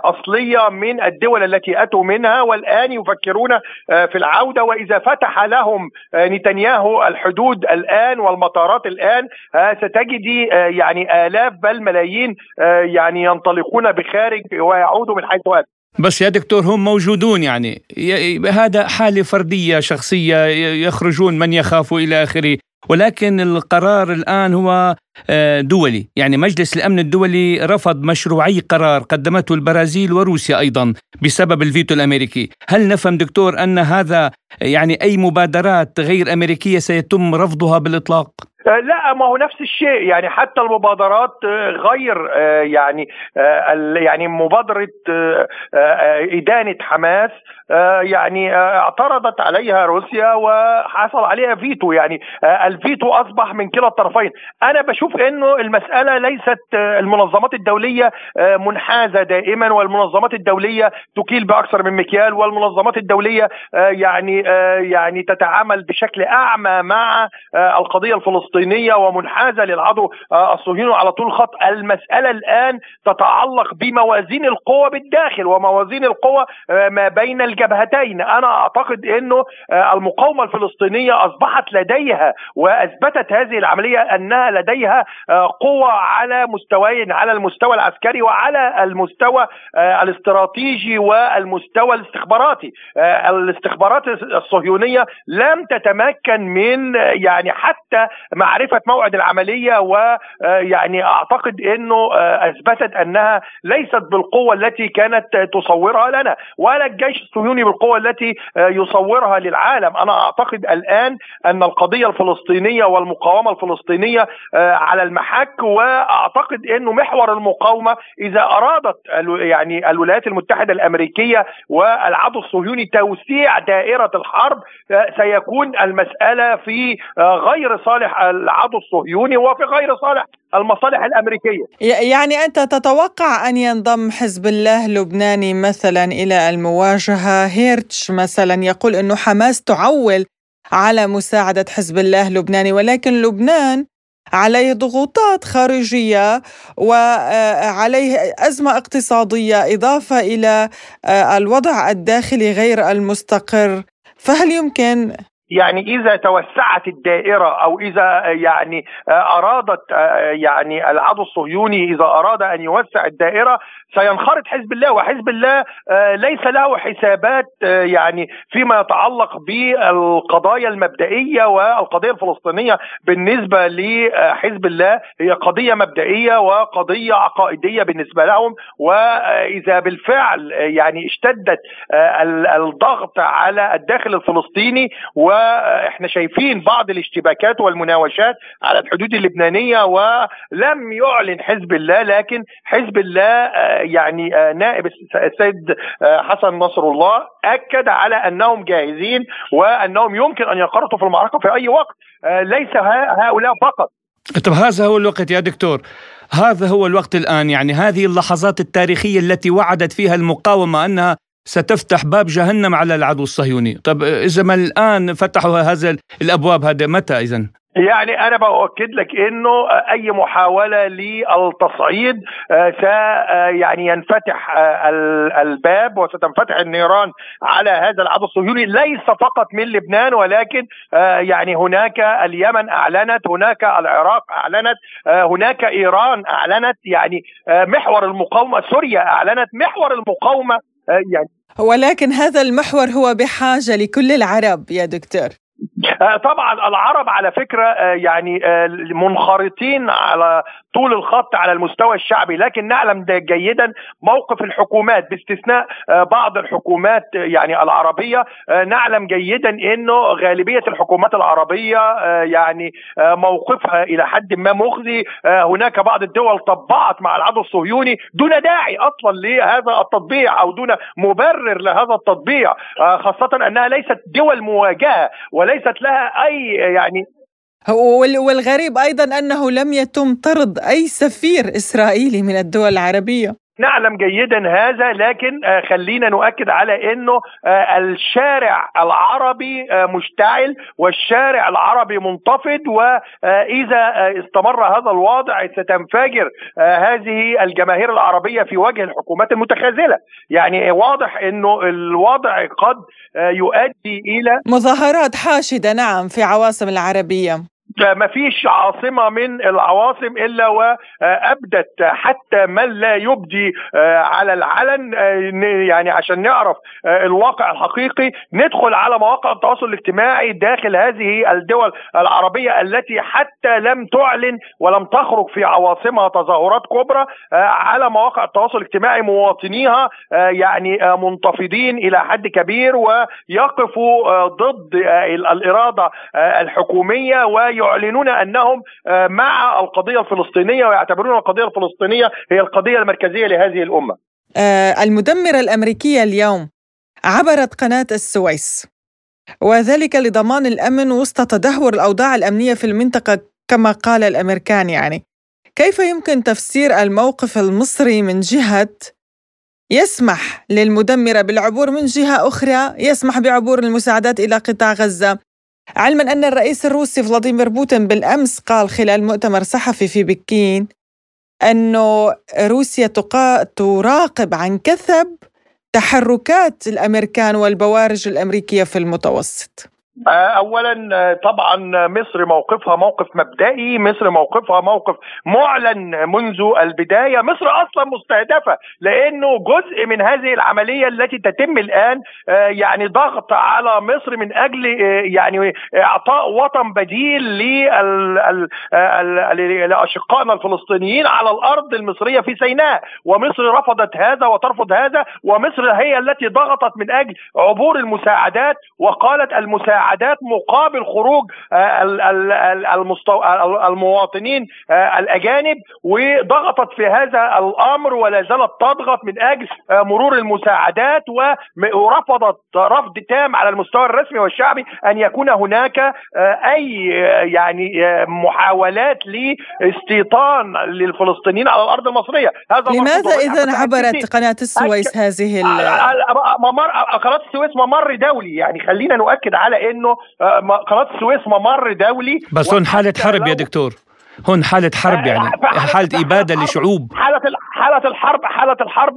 أصلية من الدول التي أتوا منها. والآن يفكرون في العودة وإذا فتح لهم نتنياهو الحدود الآن والمطارات الآن الآن آه، ستجدي آه، يعني آلاف بل ملايين آه، يعني ينطلقون بخارج ويعودوا من حيث اتوا بس يا دكتور هم موجودون يعني. هذا حالة فردية شخصية يخرجون من يخاف إلى آخره. ولكن القرار الآن هو دولي. يعني مجلس الأمن الدولي رفض مشروعي قرار قدمته البرازيل وروسيا أيضا بسبب الفيتو الأمريكي. هل نفهم دكتور أن هذا يعني أي مبادرات غير أمريكية سيتم رفضها بالإطلاق؟ آه، لا ما هو نفس الشيء. يعني حتى المبادرات آه، غير آه، يعني يعني مبادرة إدانة حماس يعني اعترضت عليها روسيا وحصل عليها فيتو. يعني الفيتو أصبح من كلا الطرفين. أنا بشوف إنه المسألة ليست المنظمات الدولية منحازة دائما والمنظمات الدولية تكيل بأكثر من مكيال والمنظمات الدولية يعني يعني تتعامل بشكل أعمى مع القضية الفلسطينية. الفلسطينيه ومنحازة للعدو آه، الصهيوني على طول الخط المسألة الآن تتعلق بموازين القوى بالداخل وموازين القوى آه، ما بين الجبهتين. أنا أعتقد إنه آه، المقاومة الفلسطينية أصبحت لديها وأثبتت هذه العملية أنها لديها قوة على مستويين على المستوى العسكري وعلى المستوى الاستراتيجي والمستوى الاستخباراتي. الاستخبارات الصهيونية لم تتمكن من يعني حتى معرفة موعد العملية ويعني آه، أعتقد إنه آه، أثبتت أنها ليست بالقوة التي كانت تصورها لنا ولا الجيش الصهيوني بالقوة التي آه، يصورها للعالم. أنا أعتقد الآن أن القضية الفلسطينية والمقاومة الفلسطينية على المحك وأعتقد إنه محور المقاومة إذا أرادت يعني الولايات المتحدة الأمريكية والعدو الصهيوني توسيع دائرة الحرب سيكون المسألة في غير صالح العدو الصهيوني وفي غير صالح المصالح الأمريكية. يعني أنت تتوقع أن ينضم حزب الله اللبناني مثلا إلى المواجهة، هيرتش مثلا يقول إنه حماس تعول على مساعدة حزب الله اللبناني ولكن لبنان عليه ضغوطات خارجية وعليه أزمة اقتصادية إضافة إلى الوضع الداخلي غير المستقر فهل يمكن يعني إذا توسعت الدائرة أو إذا يعني أرادت يعني العدو الصهيوني إذا أراد أن يوسع الدائرة سينخرط حزب الله وحزب الله ليس له حسابات يعني فيما يتعلق بالقضايا المبدئية والقضية الفلسطينية بالنسبة لحزب الله. هي قضية مبدئية وقضية عقائدية بالنسبة لهم وإذا بالفعل يعني اشتدت الضغط على الداخل الفلسطيني و وإحنا شايفين بعض الاشتباكات والمناوشات على الحدود اللبنانية ولم يعلن حزب الله لكن حزب الله آه، يعني آه، نائب السيد آه، حسن نصر الله أكد على أنهم جاهزين وأنهم يمكن أن ينخرطوا في المعركة في أي وقت ليس هؤلاء فقط. طب هذا هو الوقت يا دكتور. هذا هو الوقت الآن يعني هذه اللحظات التاريخية التي وعدت فيها المقاومة أنها ستفتح باب جهنم على العدو الصهيوني. طب إذا ما الآن فتحوا هذا الأبواب هذا متى إذا يعني أنا باكد لك إنه أي محاولة للتصعيد آه، س آه، يعني ينفتح آه، الباب وستنفتح النيران على هذا العدو الصهيوني. ليس فقط من لبنان ولكن يعني هناك اليمن أعلنت هناك العراق أعلنت هناك إيران أعلنت يعني محور المقاومة سوريا أعلنت محور المقاومة يعني ولكن هذا المحور هو بحاجة لكل العرب يا دكتور. طبعا العرب على فكرة آه، يعني آه، منخرطين على طول الخط على المستوى الشعبي لكن نعلم جيدا موقف الحكومات باستثناء بعض الحكومات يعني العربية. نعلم جيدا إنه غالبية الحكومات العربية يعني موقفها إلى حد ما مخزي. هناك بعض الدول طبعت مع العدو الصهيوني دون داعي أصلا لهذا التطبيع أو دون مبرر لهذا التطبيع خاصة أنها ليست دول مواجهة وليست لها أي يعني والغريب أيضا أنه لم يتم طرد أي سفير إسرائيلي من الدول العربية. نعلم جيدا هذا لكن آه، خلينا نؤكد على إنه آه، الشارع العربي آه، مشتعل والشارع العربي منتفض واذا استمر هذا الوضع ستنفجر هذه الجماهير العربية في وجه الحكومات المتخاذلة. يعني واضح إنه الوضع قد يؤدي إلى مظاهرات حاشدة نعم في عواصم العربية. ما فيش عاصمة من العواصم إلا وأبدت حتى من لا يبدي آه، على العلن آه، يعني عشان نعرف آه، الواقع الحقيقي. ندخل على مواقع التواصل الاجتماعي داخل هذه الدول العربية التي حتى لم تعلن ولم تخرج في عواصمها تظاهرات كبرى على مواقع التواصل الاجتماعي مواطنيها يعني منتفضين إلى حد كبير ويقفوا ضد الإرادة الحكومية وي يعلنون أنهم آه، مع القضية الفلسطينية ويعتبرون القضية الفلسطينية هي القضية المركزية لهذه الأمة. آه، المدمرة الأمريكية اليوم عبرت قناة السويس وذلك لضمان الأمن وسط تدهور الأوضاع الأمنية في المنطقة كما قال الأمريكان يعني. كيف يمكن تفسير الموقف المصري من جهة يسمح للمدمرة بالعبور من جهة أخرى يسمح بعبور المساعدات إلى قطاع غزة علما أن الرئيس الروسي فلاديمير بوتين بالأمس قال خلال مؤتمر صحفي في بكين أنه روسيا تقا... تراقب عن كثب تحركات الأمريكان والبوارج الأمريكية في المتوسط. اولا آه، طبعا مصر موقفها موقف مبدئي مصر موقفها موقف معلن منذ البداية. مصر أصلا مستهدفة لأنه جزء من هذه العملية التي تتم الآن آه، يعني ضغط على مصر من أجل يعني إعطاء وطن بديل لأشقائنا الفلسطينيين على الأرض المصرية في سيناء. ومصر رفضت هذا وترفض هذا ومصر هي التي ضغطت من أجل عبور المساعدات وقالت المساعدات مساعدات مقابل خروج آه، المواطنين آه، الاجانب وضغطت في هذا الامر ولا زالت تضغط من أجل آه، مرور المساعدات ورفضت رفض تام على المستوى الرسمي والشعبي ان يكون هناك اي يعني محاولات لاستيطان للفلسطينيين على الأرض المصريه هذا لماذا اذا عبرت قناه السويس هذه ممر قناه السويس ممر دولي يعني خلينا نؤكد على ان إنه آه، قناة السويس ممر دولي بس هون حالة حرب يا دكتور. هون حالة حرب يعني. حالة إبادة لشعوب. حالة حالة الحرب حالة الحرب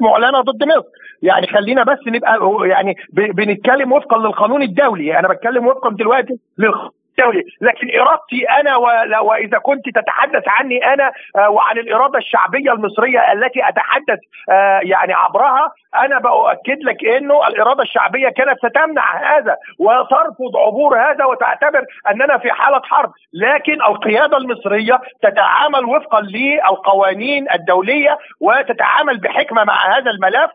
معلنة ضد مصر. يعني خلينا بس نبقى يعني بنتكلم وفقا للقانون الدولي. أنا بتكلم وفقا دلوقتي للقانون الدولي لكن إرادتي أنا وإذا كنت تتحدث عني أنا آه، وعن الإرادة الشعبية المصرية التي أتحدث آه، يعني عبرها أنا بأؤكد لك إنه الإرادة الشعبية كانت ستمنع هذا وترفض عبور هذا وتعتبر أننا في حالة حرب. لكن القيادة المصرية تتعامل وفقا للقوانين الدولية وتتعامل بحكمة مع هذا الملف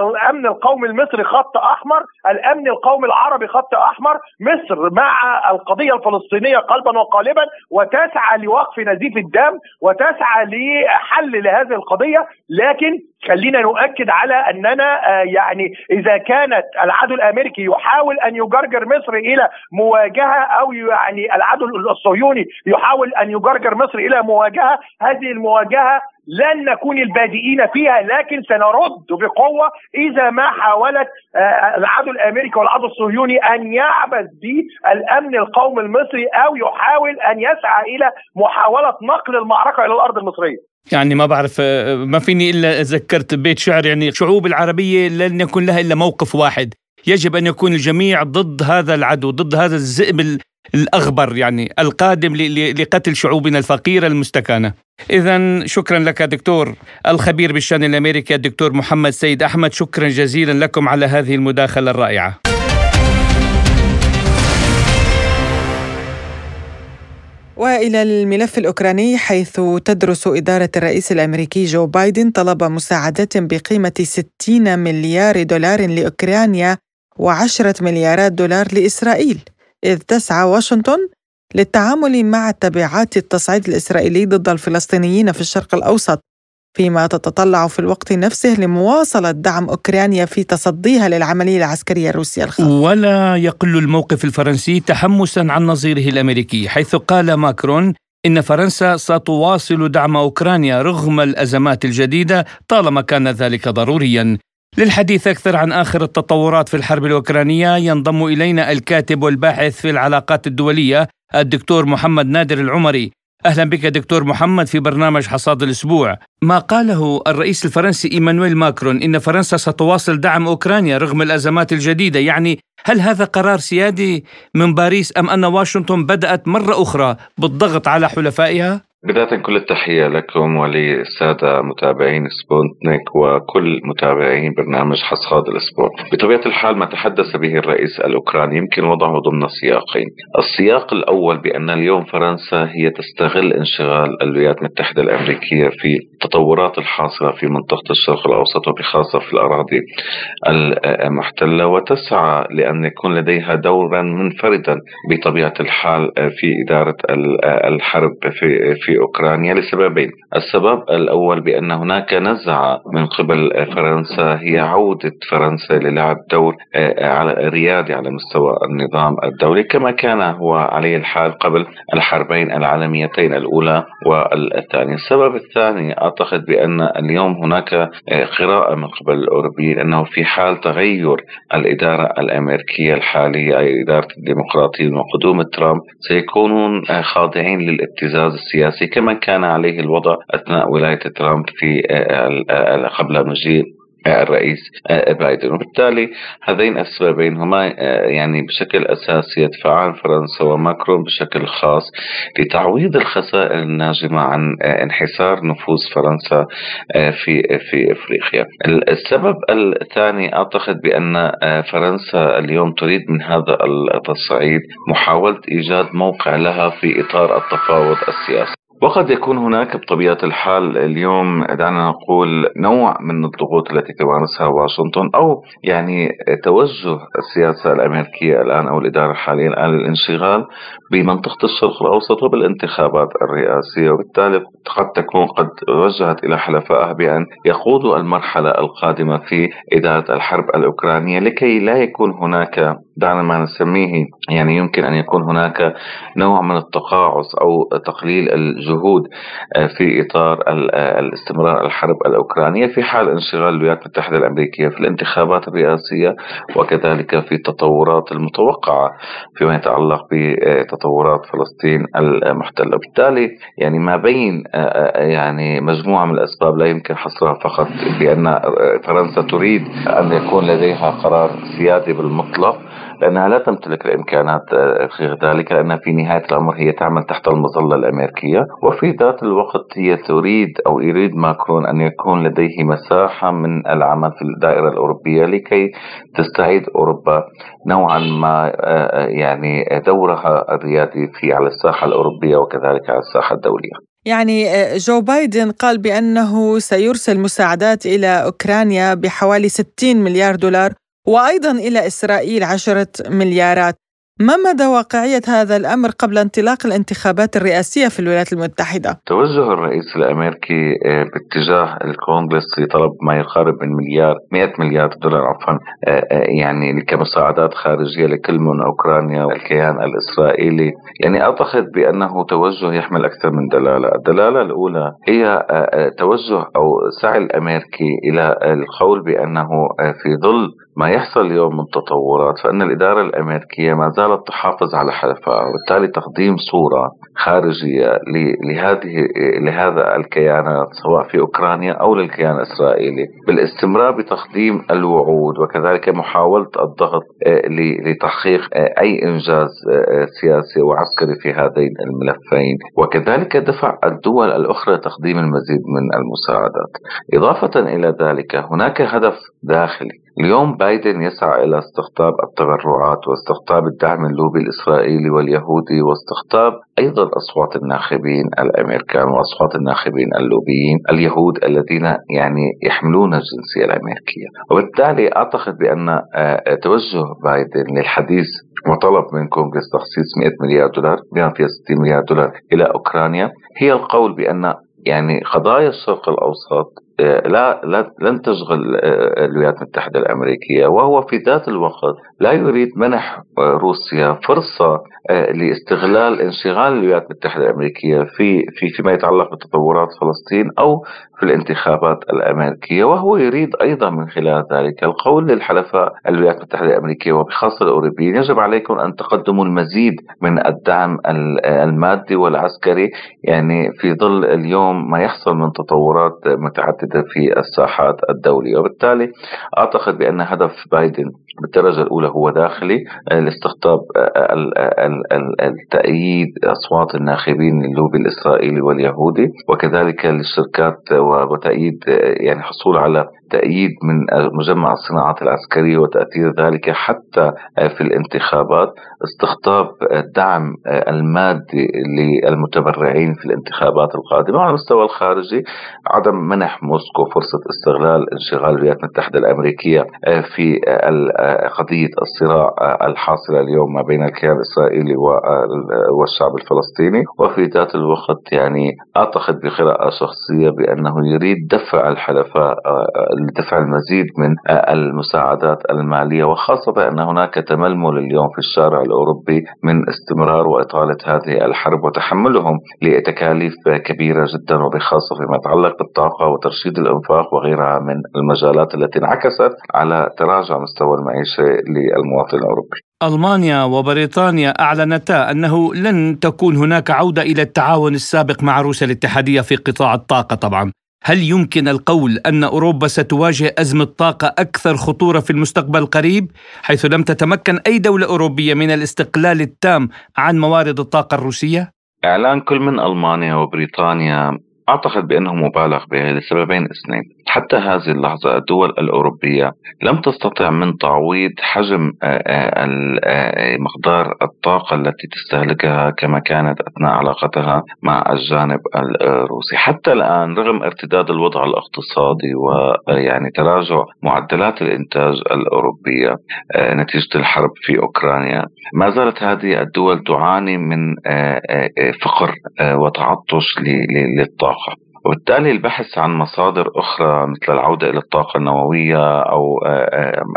الأمن القومي المصري خط أحمر الأمن القومي العربي خط أحمر. مصر مع القضية الفلسطينية قلبا وقالبا وتسعى لوقف نزيف الدم وتسعى لحل لهذه القضية. لكن خلينا نؤكد على أننا آه، يعني إذا كانت العدو الأمريكي يحاول أن يجرجر مصر إلى مواجهة أو يعني العدو الصهيوني يحاول أن يجرجر مصر إلى مواجهة هذه المواجهة لن نكون البادئين فيها لكن سنرد بقوة إذا ما حاولت آه، العدو الأمريكي والعدو الصهيوني أن يعبث بالامن القومي المصري أو يحاول أن يسعى إلى محاولة نقل المعركة إلى الأرض المصرية. يعني ما بعرف آه، ما فيني إلا ذكرت بيت شعر يعني الشعوب العربية لن يكون لها إلا موقف واحد يجب أن يكون الجميع ضد هذا العدو ضد هذا الذئب الأغبر يعني القادم لقتل شعوبنا الفقيرة المستكانة. اذا شكرا لك دكتور الخبير بالشأن الأمريكي الدكتور محمد سيد أحمد شكرا جزيلا لكم على هذه المداخلة الرائعة. وإلى الملف الأوكراني حيث تدرس إدارة الرئيس الأمريكي جو بايدن طلب مساعدات بقيمة 60 مليار دولار لأوكرانيا و10 مليارات دولار لإسرائيل إذ تسعى واشنطن للتعامل مع تبعات التصعيد الإسرائيلي ضد الفلسطينيين في الشرق الأوسط فيما تتطلع في الوقت نفسه لمواصلة دعم أوكرانيا في تصديها للعملية العسكرية الروسية الخاصة. ولا يقل الموقف الفرنسي تحمسا عن نظيره الأمريكي حيث قال ماكرون إن فرنسا ستواصل دعم أوكرانيا رغم الأزمات الجديدة طالما كان ذلك ضروريا. للحديث أكثر عن آخر التطورات في الحرب الأوكرانية ينضم إلينا الكاتب والباحث في العلاقات الدولية الدكتور محمد نادر العمري. أهلا بك دكتور محمد في برنامج حصاد الأسبوع. ما قاله الرئيس الفرنسي إيمانويل ماكرون إن فرنسا ستواصل دعم أوكرانيا رغم الأزمات الجديدة. يعني هل هذا قرار سيادي من باريس أم أن واشنطن بدأت مرة أخرى بالضغط على حلفائها؟ بداية كل التحية لكم وللسادة متابعين سبوتنيك وكل متابعين برنامج حصاد الأسبوع بطبيعة الحال ما تحدث به الرئيس الأوكراني يمكن وضعه ضمن سياقين السياق الأول بأن اليوم فرنسا هي تستغل انشغال الولايات المتحدة الأمريكية في التطورات الحاصلة في منطقة الشرق الأوسط وبخاصة في الأراضي المحتلة وتسعى لأن يكون لديها دورا منفردا بطبيعة الحال في إدارة الحرب في, في أوكرانيا لسببين. السبب الأول بأن هناك نزعة من قبل فرنسا هي عودة فرنسا للعب دور ريادي على مستوى النظام الدولي كما كان هو عليه الحال قبل الحربين العالميتين الأولى والثانية. السبب الثاني أعتقد بأن اليوم هناك آه، قراءة من قبل الأوروبيين أنه في حال تغير الإدارة الأمريكية الحالية أي إدارة الديمقراطيين وقدوم ترامب سيكونون آه، خاضعين للابتزاز السياسي كما كان عليه الوضع أثناء ولاية ترامب في آه، قبل مجيء الرئيس آه، بايدن وبالتالي هذين السببين هما يعني بشكل أساسي يدفعان فرنسا وماكرون بشكل خاص لتعويض الخسائر الناجمة عن انحسار نفوذ فرنسا في في إفريقيا. السبب الثاني أعتقد بأن فرنسا اليوم تريد من هذا التصعيد محاولة إيجاد موقع لها في إطار التفاوض السياسي. وقد يكون هناك بطبيعة الحال اليوم دعنا نقول نوع من الضغوط التي تمارسها واشنطن أو يعني توجه السياسة الأمريكية الآن أو الإدارة الحالية الآن للانشغال بمنطقة الشرق الأوسط وبالانتخابات الرئاسية وبالتالي قد تكون قد وجهت إلى حلفائها بأن يقودوا المرحلة القادمة في إدارة الحرب الأوكرانية لكي لا يكون هناك دعنا ما نسميه يعني يمكن أن يكون هناك نوع من التقاعس أو تقليل الجهود آه، في إطار آه، الاستمرار الحرب الأوكرانية في حال انشغال الولايات المتحدة الأمريكية في الانتخابات الرئاسية وكذلك في التطورات المتوقعة فيما يتعلق بتطورات فلسطين المحتلة. بالتالي يعني ما بين آه، يعني مجموعة من الأسباب لا يمكن حصرها فقط بأن فرنسا تريد أن يكون لديها قرار سيادي بالمطلق لأنها لا تمتلك الإمكانات غير آه، ذلك لأنها في نهاية الأمر هي تعمل تحت المظلة الأمريكية. وفي ذات الوقت هي تريد أو يريد ماكرون أن يكون لديه مساحة من العمل في الدائرة الأوروبية لكي تستعيد أوروبا نوعا ما آه، آه، يعني دورها الريادي في على الساحة الأوروبية وكذلك على الساحة الدولية. يعني جو بايدن قال بأنه سيرسل مساعدات إلى أوكرانيا بحوالي 60 مليار دولار وأيضا إلى إسرائيل عشرة مليارات. ما مدى واقعية هذا الأمر قبل انطلاق الانتخابات الرئاسية في الولايات المتحدة؟ توجه الرئيس الأمريكي آه، باتجاه الكونغرس لطلب ما يقارب من مليار 100 مليار دولار عفوا آه، آه، يعني كمساعدات خارجية لكل من أوكرانيا والكيان الإسرائيلي. يعني أعتقد بأنه توجه يحمل أكثر من دلالة. الدلالة الأولى هي توجه أو سعي الأمريكي إلى القول بأنه في ظل ما يحصل اليوم من تطورات فإن الإدارة الأمريكية ما زالت تحافظ على حلفها وبالتالي تقديم صورة خارجية لهذه لهذا الكيانات سواء في أوكرانيا أو للكيان الإسرائيلي بالاستمرار بتقديم الوعود وكذلك محاولة الضغط آه، لتحقيق آه، أي إنجاز آه، سياسي وعسكري في هذين الملفين وكذلك دفع الدول الأخرى تقديم المزيد من المساعدات. إضافة إلى ذلك هناك هدف داخلي اليوم بايدن يسعى إلى استقطاب التبرعات واستقطاب الدعم اللوبي الإسرائيلي واليهودي واستقطاب أيضا أصوات الناخبين الأمريكان وأصوات الناخبين اللوبيين اليهود الذين يعني يحملون الجنسية الأمريكية. وبالتالي أعتقد بأن آه، توجه بايدن للحديث وطلب من كونغرس تخصيص 100 مليار دولار بما فيها 60 مليار دولار إلى أوكرانيا. هي القول بأن يعني قضايا الشرق الأوسط لا, لا لن تشغل آه، الولايات المتحدة الأمريكية وهو في ذات الوقت لا يريد منح آه، روسيا فرصة آه، لاستغلال انشغال الولايات المتحدة الأمريكية في في فيما يتعلق بتطورات فلسطين أو في الانتخابات الأمريكية وهو يريد أيضا من خلال ذلك القول للحلفاء الولايات المتحدة الأمريكية وبخاصة الأوروبيين. يجب عليكم أن تقدموا المزيد من الدعم المادي والعسكري يعني في ظل اليوم ما يحصل من تطورات متعددة في الساحات الدولية. وبالتالي أعتقد بأن هدف بايدن بالدرجة الأولى هو داخلي لاستقطاب التأييد أصوات الناخبين للوبي الإسرائيلي واليهودي وكذلك للشركات وتأييد يعني حصول على تأييد من مجمع الصناعات العسكرية وتأثير ذلك حتى في الانتخابات. استقطاب الدعم المادي للمتبرعين في الانتخابات القادمة على المستوى الخارجي. عدم منح موسكو فرصة استغلال انشغال الولايات المتحدة الأمريكية في قضية الصراع الحاصلة اليوم ما بين الكيان الإسرائيلي والشعب الفلسطيني. وفي ذات الوقت يعني أعتقد بقراءة شخصية بأنه يريد دفع الحلفاء لدفع المزيد من المساعدات المالية وخاصة أن هناك تململ اليوم في الشارع الأوروبي من استمرار وإطالة هذه الحرب وتحملهم لتكاليف كبيرة جدا وبخاصة فيما يتعلق بالطاقة وترشيد الإنفاق وغيرها من المجالات التي انعكست على تراجع مستوى المعيشة للمواطن الأوروبي. ألمانيا وبريطانيا أعلنتا أنه لن تكون هناك عودة إلى التعاون السابق مع روسيا الاتحادية في قطاع الطاقة طبعا. هل يمكن القول أن أوروبا ستواجه أزمة طاقة أكثر خطورة في المستقبل القريب حيث لم تتمكن أي دولة أوروبية من الاستقلال التام عن موارد الطاقة الروسية؟ إعلان كل من ألمانيا وبريطانيا أعتقد بأنه مبالغ به لسببين اثنين. حتى هذه اللحظة الدول الأوروبية لم تستطع من تعويض حجم آه، آه، آه، مقدار الطاقة التي تستهلكها كما كانت أثناء علاقتها مع الجانب الروسي. حتى الآن رغم ارتداد الوضع الاقتصادي ويعني تراجع معدلات الإنتاج الأوروبية نتيجة الحرب في أوكرانيا ما زالت هذه الدول تعاني من فقر وتعطش للطاقة. وبالتالي البحث عن مصادر أخرى مثل العودة إلى الطاقة النووية أو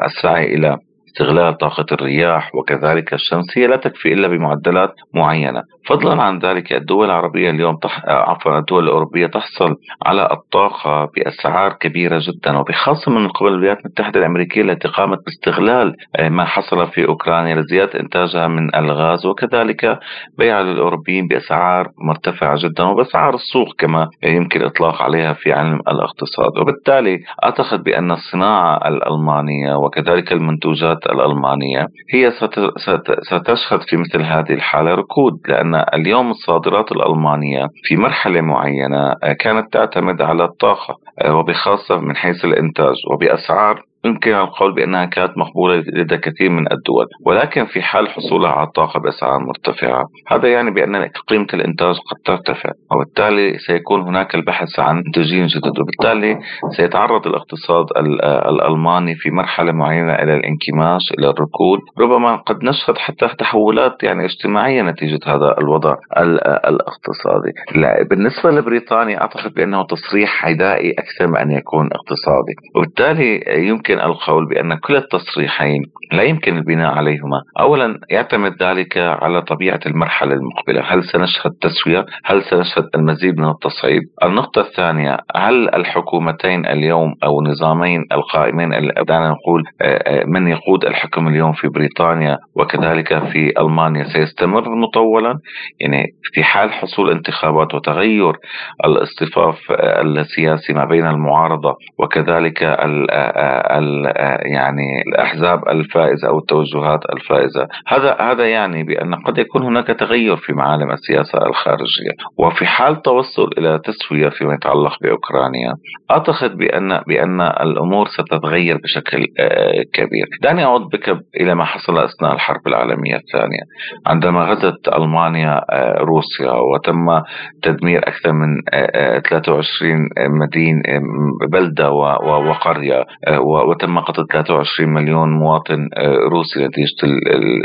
السعي إلى استغلال طاقة الرياح وكذلك الشمسية لا تكفي إلا بمعدلات معينة. فضلا عن ذلك الدول العربية اليوم تح... عفوا الدول الأوروبية تحصل على الطاقة بأسعار كبيرة جدا وبخاصة من قبل الولايات المتحدة الأمريكية التي قامت باستغلال آه، ما حصل في أوكرانيا لزيادة إنتاجها من الغاز وكذلك بيع للأوروبيين بأسعار مرتفعة جدا وبأسعار السوق كما يمكن الإطلاق عليها في علم الاقتصاد. وبالتالي أعتقد بأن الصناعة الألمانية وكذلك المنتوجات الألمانية هي ستشهد في مثل هذه الحالة ركود لأن اليوم الصادرات الألمانية في مرحلة معينة كانت تعتمد على الطاقة وبخاصة من حيث الإنتاج وبأسعار يمكن القول بأنها كانت مقبولة لدى كثير من الدول ولكن في حال حصولها على الطاقة بأسعار مرتفعة هذا يعني بأن قيمة الإنتاج قد ترتفع وبالتالي سيكون هناك البحث عن منتجين جدد وبالتالي سيتعرض الاقتصاد الألماني في مرحلة معينة إلى الانكماش إلى الركود ربما قد نشهد حتى تحولات يعني اجتماعية نتيجة هذا الوضع الاقتصادي. بالنسبة لبريطانيا أعتقد بأنه تصريح عدائي أكثر من أن يكون اقتصادي وبالتالي يمكن القول بأن كل التصريحين لا يمكن البناء عليهما. أولا يعتمد ذلك على طبيعة المرحلة المقبلة. هل سنشهد تسوية هل سنشهد المزيد من التصعيد النقطة الثانية هل الحكومتين اليوم أو نظامين القائمين دعنا نقول من يقود الحكم اليوم في بريطانيا وكذلك في ألمانيا سيستمر مطولا؟ يعني في حال حصول انتخابات وتغير الاصطفاف السياسي ما بين المعارضة وكذلك يعني الأحزاب الفائزة أو التوجهات الفائزة. هذا هذا يعني بأن قد يكون هناك تغير في معالم السياسة الخارجية. وفي حال توصل إلى تسوية فيما يتعلق بأوكرانيا أعتقد بأن بأن الأمور ستتغير بشكل كبير. دعني أعود بك إلى ما حصل أثناء الحرب العالمية الثانية. عندما غزت ألمانيا روسيا وتم تدمير أكثر من 23 مدينة بلدة وقرية وتم قتل 23 مليون مواطن روسي نتيجة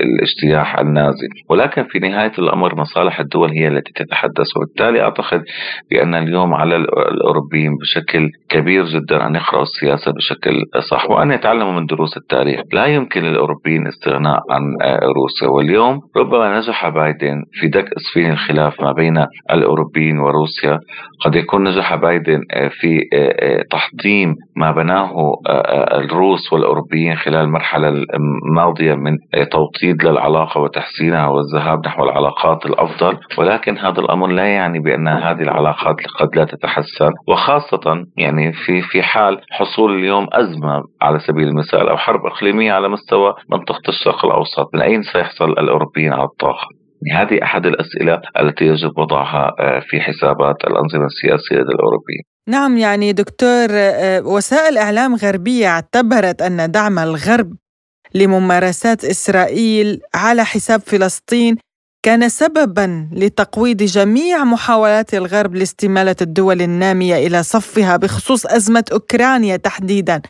الاجتياح النازي. ولكن في نهاية الأمر مصالح الدول هي التي تتحدث. وبالتالي أعتقد بأن اليوم على الأوروبيين بشكل كبير جدا أن يقرأوا السياسة بشكل صح وأن يتعلموا من دروس التاريخ. لا يمكن للأوروبيين استغناء عن روسيا. واليوم ربما نجح بايدن في دك إصفين الخلاف ما بين الأوروبيين وروسيا. قد يكون نجح بايدن في تحطيم ما بناه الروس والأوروبيين خلال المرحلة الماضية من توطيد للعلاقة وتحسينها والذهاب نحو العلاقات الأفضل. ولكن هذا الأمر لا يعني بأن هذه العلاقات قد لا تتحسن. وخاصة يعني في في حال حصول اليوم أزمة على سبيل المثال أو حرب إقليمية على مستوى منطقة الشرق الأوسط من أين سيحصل الأوروبيين على الطاقة؟ هذه أحد الأسئلة التي يجب وضعها في حسابات الأنظمة السياسية لدى الأوروبيين نعم يعني دكتور وسائل إعلام غربية اعتبرت أن دعم الغرب لممارسات إسرائيل على حساب فلسطين كان سببا لتقويض جميع محاولات الغرب لاستمالة الدول النامية إلى صفها بخصوص أزمة أوكرانيا تحديدا.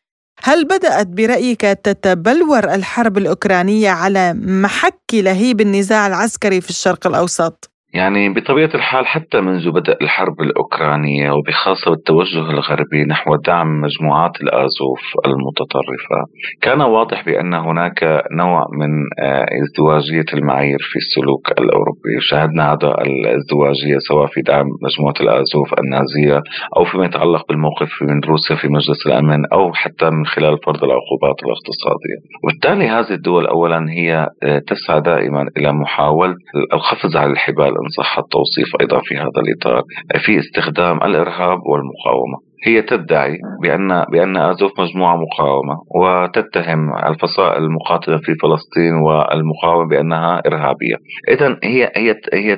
هل بدأت برأيك تتبلور الحرب الأوكرانية على محك لهيب النزاع العسكري في الشرق الأوسط؟ يعني بطبيعة الحال حتى منذ بدء الحرب الأوكرانية وبخاصة التوجه الغربي نحو دعم مجموعات الآزوف المتطرفة كان واضح بأن هناك نوع من ازدواجية المعايير في السلوك الأوروبي. شاهدنا هذا الازدواجية سواء في دعم مجموعة الآزوف النازية أو فيما يتعلق بالموقف من روسيا في مجلس الأمن أو حتى من خلال فرض العقوبات الاقتصادية. وبالتالي هذه الدول أولا هي تسعى دائما إلى محاولة القفز على الحبال إن صح التوصيف أيضا في هذا الإطار في استخدام الإرهاب والمقاومة. هي تدعي بأن بأن آزوف مجموعة مقاومة وتتهم الفصائل المقاتلة في فلسطين والمقاومة بأنها إرهابية. إذا هي هي هي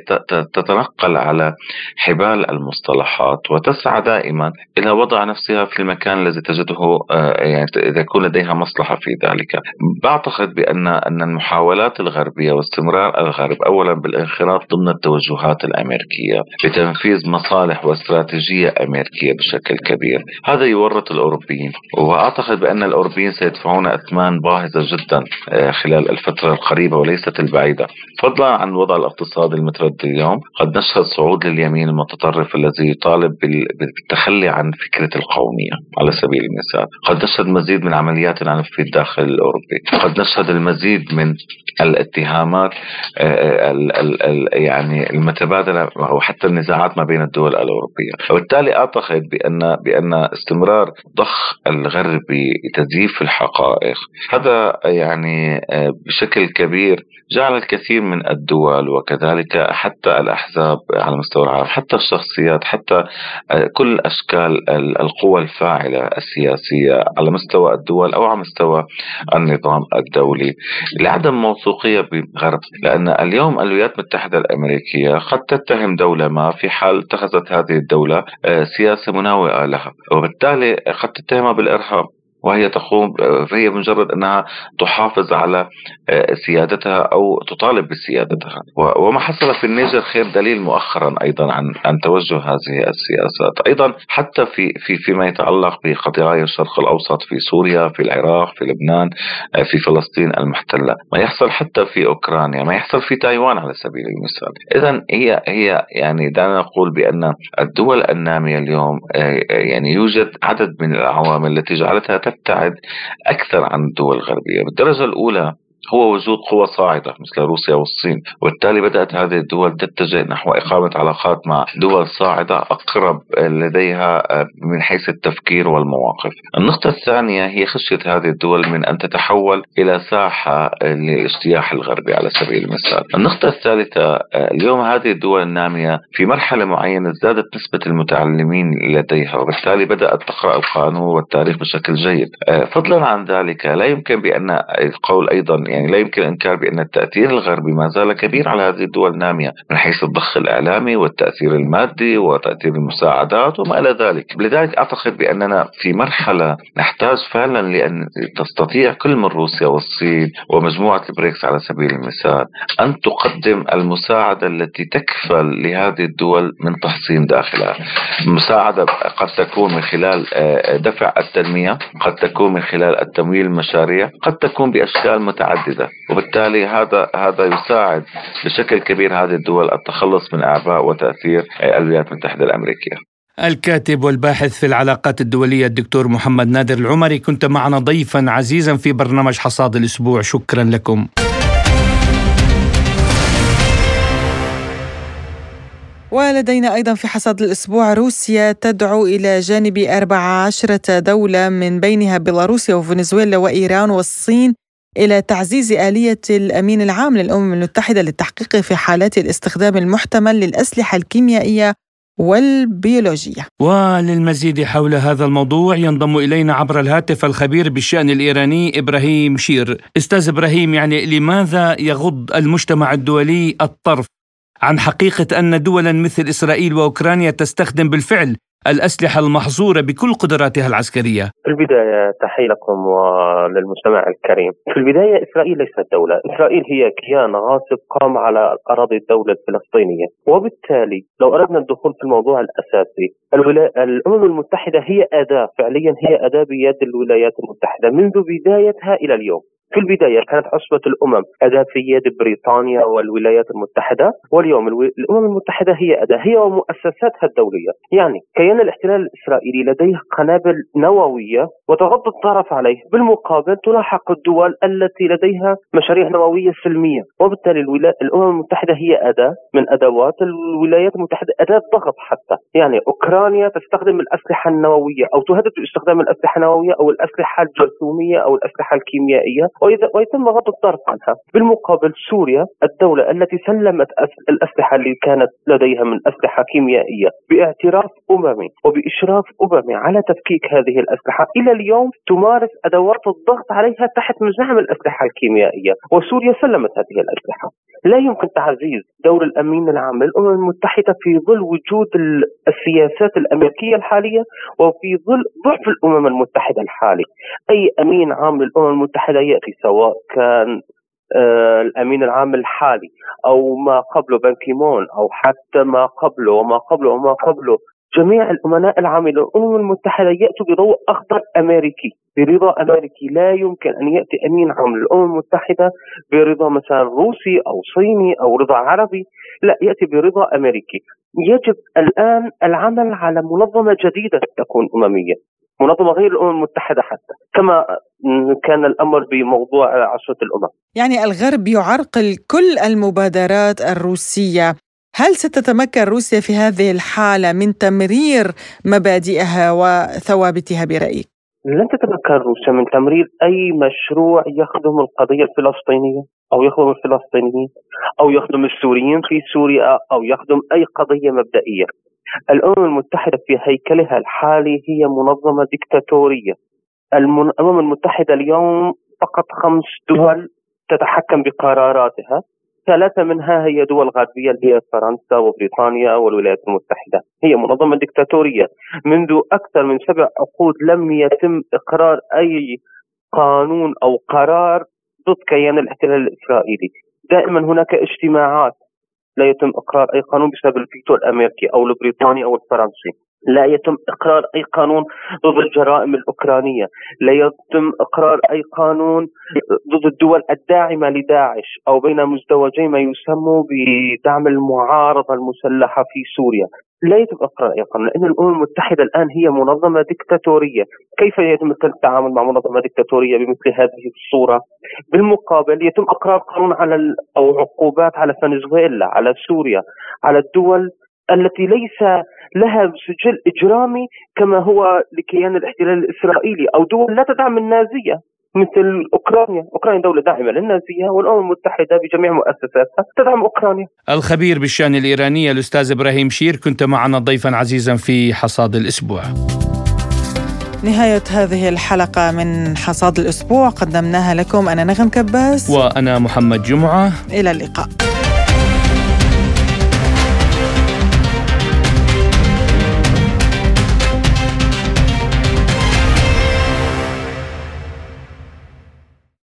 تتنقل على حبال المصطلحات وتسعى دائما إلى وضع نفسها في المكان الذي تجده يعني يكون لديها مصلحة في ذلك. بعتقد بأن أن المحاولات الغربية واستمرار الغرب أولا بالانخراط ضمن التوجهات الأمريكية لتنفيذ مصالح واستراتيجية أمريكية بشكل كبير. هذا يورط الأوروبيين وأعتقد بأن الأوروبيين سيدفعون أثمان باهظة جدا خلال الفترة القريبة وليست البعيدة. فضلا عن الوضع الاقتصادي المتردد اليوم قد نشهد صعود لليمين المتطرف الذي يطالب بالتخلي عن فكرة القومية على سبيل المثال. قد نشهد مزيد من عمليات العنف في الداخل الأوروبي. قد نشهد المزيد من الاتهامات ال ال ال يعني المتبادلة أو حتى النزاعات ما بين الدول الأوروبية. وبالتالي أعتقد بأن بأن استمرار ضخ الغربي تزييف الحقائق. هذا يعني بشكل كبير جعل الكثير من الدول وكذلك حتى الأحزاب على مستوى العالم حتى الشخصيات حتى كل أشكال القوى الفاعلة السياسية على مستوى الدول أو على مستوى النظام الدولي. لعدم موثوقية بالغرب لأن اليوم الولايات المتحدة الأمريكية قد تتهم دولة ما في حال اتخذت هذه الدولة سياسة مناوئة لها. وبالتالي قد تتهمها بالإرهاب. وهي تقوم فهي مجرد أنها تحافظ على سيادتها أو تطالب بسيادتها. وما حصل في النيجر خير دليل مؤخرا أيضا عن عن توجه هذه السياسات. أيضا حتى في في فيما يتعلق بقضايا الشرق الأوسط في سوريا في العراق في لبنان في فلسطين المحتلة. ما يحصل حتى في أوكرانيا ما يحصل في تايوان على سبيل المثال. اذا هي هي يعني دعنا نقول بأن الدول النامية اليوم يعني يوجد عدد من العوامل التي جعلتها تبتعد أكثر عن الدول الغربية. بالدرجة الأولى هو وجود قوى صاعدة مثل روسيا والصين وبالتالي بدأت هذه الدول تتجه نحو إقامة علاقات مع دول صاعدة أقرب لديها من حيث التفكير والمواقف. النقطة الثانية هي خشية هذه الدول من أن تتحول إلى ساحة لاجتياح الغربي على سبيل المثال. النقطة الثالثة اليوم هذه الدول النامية في مرحلة معينة زادت نسبة المتعلمين لديها وبالتالي بدأت تقرأ القانون والتاريخ بشكل جيد. فضلا عن ذلك لا يمكن بأن القول أيضا يعني لا يمكن الإنكار بأن التأثير الغربي ما زال كبير على هذه الدول النامية من حيث الضخ الإعلامي والتأثير المادي وتأثير المساعدات وما إلى ذلك. لذلك أعتقد بأننا في مرحلة نحتاج فعلا لأن تستطيع كل من روسيا والصين ومجموعة البريكس على سبيل المثال أن تقدم المساعدة التي تكفل لهذه الدول من تحصين داخلها. مساعدة قد تكون من خلال آه، دفع التنمية قد تكون من خلال التمويل المشاريع قد تكون بأشكال متعددة متعدده وبالتالي هذا هذا يساعد بشكل كبير هذه الدول التخلص من أعباء وتأثير الولايات المتحده الامريكيه الكاتب والباحث في العلاقات الدولية الدكتور محمد نادر العمري كنت معنا ضيفا عزيزا في برنامج حصاد الأسبوع. شكرا لكم. ولدينا أيضا في حصاد الأسبوع روسيا تدعو إلى جانب 14 دولة من بينها بيلاروسيا وفنزويلا وإيران والصين إلى تعزيز آلية الأمين العام للأمم المتحدة للتحقيق في حالات الاستخدام المحتمل للأسلحة الكيميائية والبيولوجية. وللمزيد حول هذا الموضوع ينضم إلينا عبر الهاتف الخبير بالشأن الإيراني إبراهيم شير. أستاذ إبراهيم يعني لماذا يغض المجتمع الدولي الطرف عن حقيقة أن دولا مثل إسرائيل وأوكرانيا تستخدم بالفعل الأسلحة المحظورة بكل قدراتها العسكرية. في البداية تحية لكم وللمجتمع الكريم. في البداية إسرائيل ليست دولة. إسرائيل هي كيان غاصب قام على أراضي الدولة الفلسطينية وبالتالي لو أردنا الدخول في الموضوع الأساسي الأمم المتحدة هي أداة فعليا هي أداة بيد الولايات المتحدة منذ بدايتها إلى اليوم. في البداية كانت عصبة الأمم أداة في يد بريطانيا والولايات المتحدة واليوم الأمم المتحدة هي أداة هي ومؤسساتها الدولية. يعني كيان الاحتلال الإسرائيلي لديه قنابل نووية وتغض الطرف عليه. بالمقابل تلاحق الدول التي لديها مشاريع نووية سلمية. وبالتالي الأمم المتحدة هي أداة من أدوات الولايات المتحدة أداة ضغط حتى. يعني أوكرانيا تستخدم الأسلحة النووية أو تهدد باستخدام الأسلحة النووية أو الأسلحة الجرثومية أو الأسلحة الكيميائية. ويتم غض الطرف عنها. بالمقابل سوريا الدولة التي سلمت الأسلحة اللي كانت لديها من أسلحة كيميائية باعتراف أممي وبإشراف أممي على تفكيك هذه الأسلحة إلى اليوم تمارس أدوات الضغط عليها تحت مزعم الأسلحة الكيميائية. وسوريا سلمت هذه الأسلحة. لا يمكن تعزيز دور الأمين العام للأمم المتحدة في ظل وجود السياسات الأمريكية الحالية وفي ظل ضعف الأمم المتحدة الحالي. أي أمين عام للأمم المتحدة يأتي سواء كان آه الأمين العام الحالي أو ما قبله بان كيمون أو حتى ما قبله وما قبله وما قبله. جميع الأمناء العامين للامم المتحدة يأتوا بضوء أخضر أمريكي برضا أمريكي. لا يمكن أن يأتي أمين عام للأمم المتحدة برضا مثلا روسي أو صيني أو رضا عربي لا يأتي برضا أمريكي. يجب الآن العمل على منظمة جديدة تكون أممية. منظمة غير الأمم المتحدة حتى كما كان الأمر بموضوع عشره الأمم يعني الغرب يعرقل كل المبادرات الروسية هل ستتمكن روسيا في هذه الحالة من تمرير مبادئها وثوابتها برأيك؟ لن تتمكن روسيا من تمرير أي مشروع يخدم القضية الفلسطينية أو يخدم الفلسطينيين أو يخدم السوريين في سوريا أو يخدم أي قضية مبدئية. الأمم المتحدة في هيكلها الحالي هي منظمة ديكتاتورية. الأمم المتحدة اليوم فقط خمس دول تتحكم بقراراتها. ثلاثة منها هي دول غربية اللي هي فرنسا وبريطانيا والولايات المتحدة. هي منظمة دكتاتورية منذ أكثر من سبع عقود لم يتم إقرار أي قانون أو قرار ضد كيان الاحتلال الإسرائيلي. دائما هناك اجتماعات لا يتم إقرار أي قانون بسبب الفيتو الأمريكي أو البريطاني أو الفرنسي. لا يتم إقرار أي قانون ضد الجرائم الأوكرانية، لا يتم إقرار أي قانون ضد الدول الداعمة لداعش أو بين مزدوجي ما يسمى بدعم المعارضة المسلحة في سوريا، لا يتم إقرار أي قانون لأن الأمم المتحدة الآن هي منظمة دكتاتوريه، كيف يتم التعامل مع منظمة دكتاتوريه بمثل هذه الصورة؟ بالمقابل يتم إقرار قانون على أو عقوبات على فنزويلا، على سوريا، على الدول التي ليس لها سجل إجرامي كما هو لكيان الاحتلال الإسرائيلي أو دول لا تدعم النازية مثل أوكرانيا، أوكرانيا دولة داعمة للنازية والأمم المتحدة بجميع مؤسساتها تدعم أوكرانيا. الخبير بالشأن الإيراني الأستاذ إبراهيم شير كنت معنا ضيفا عزيزا في حصاد الأسبوع. نهاية هذه الحلقة من حصاد الأسبوع قدمناها لكم. أنا نغم كباس. وأنا محمد جمعة. إلى اللقاء.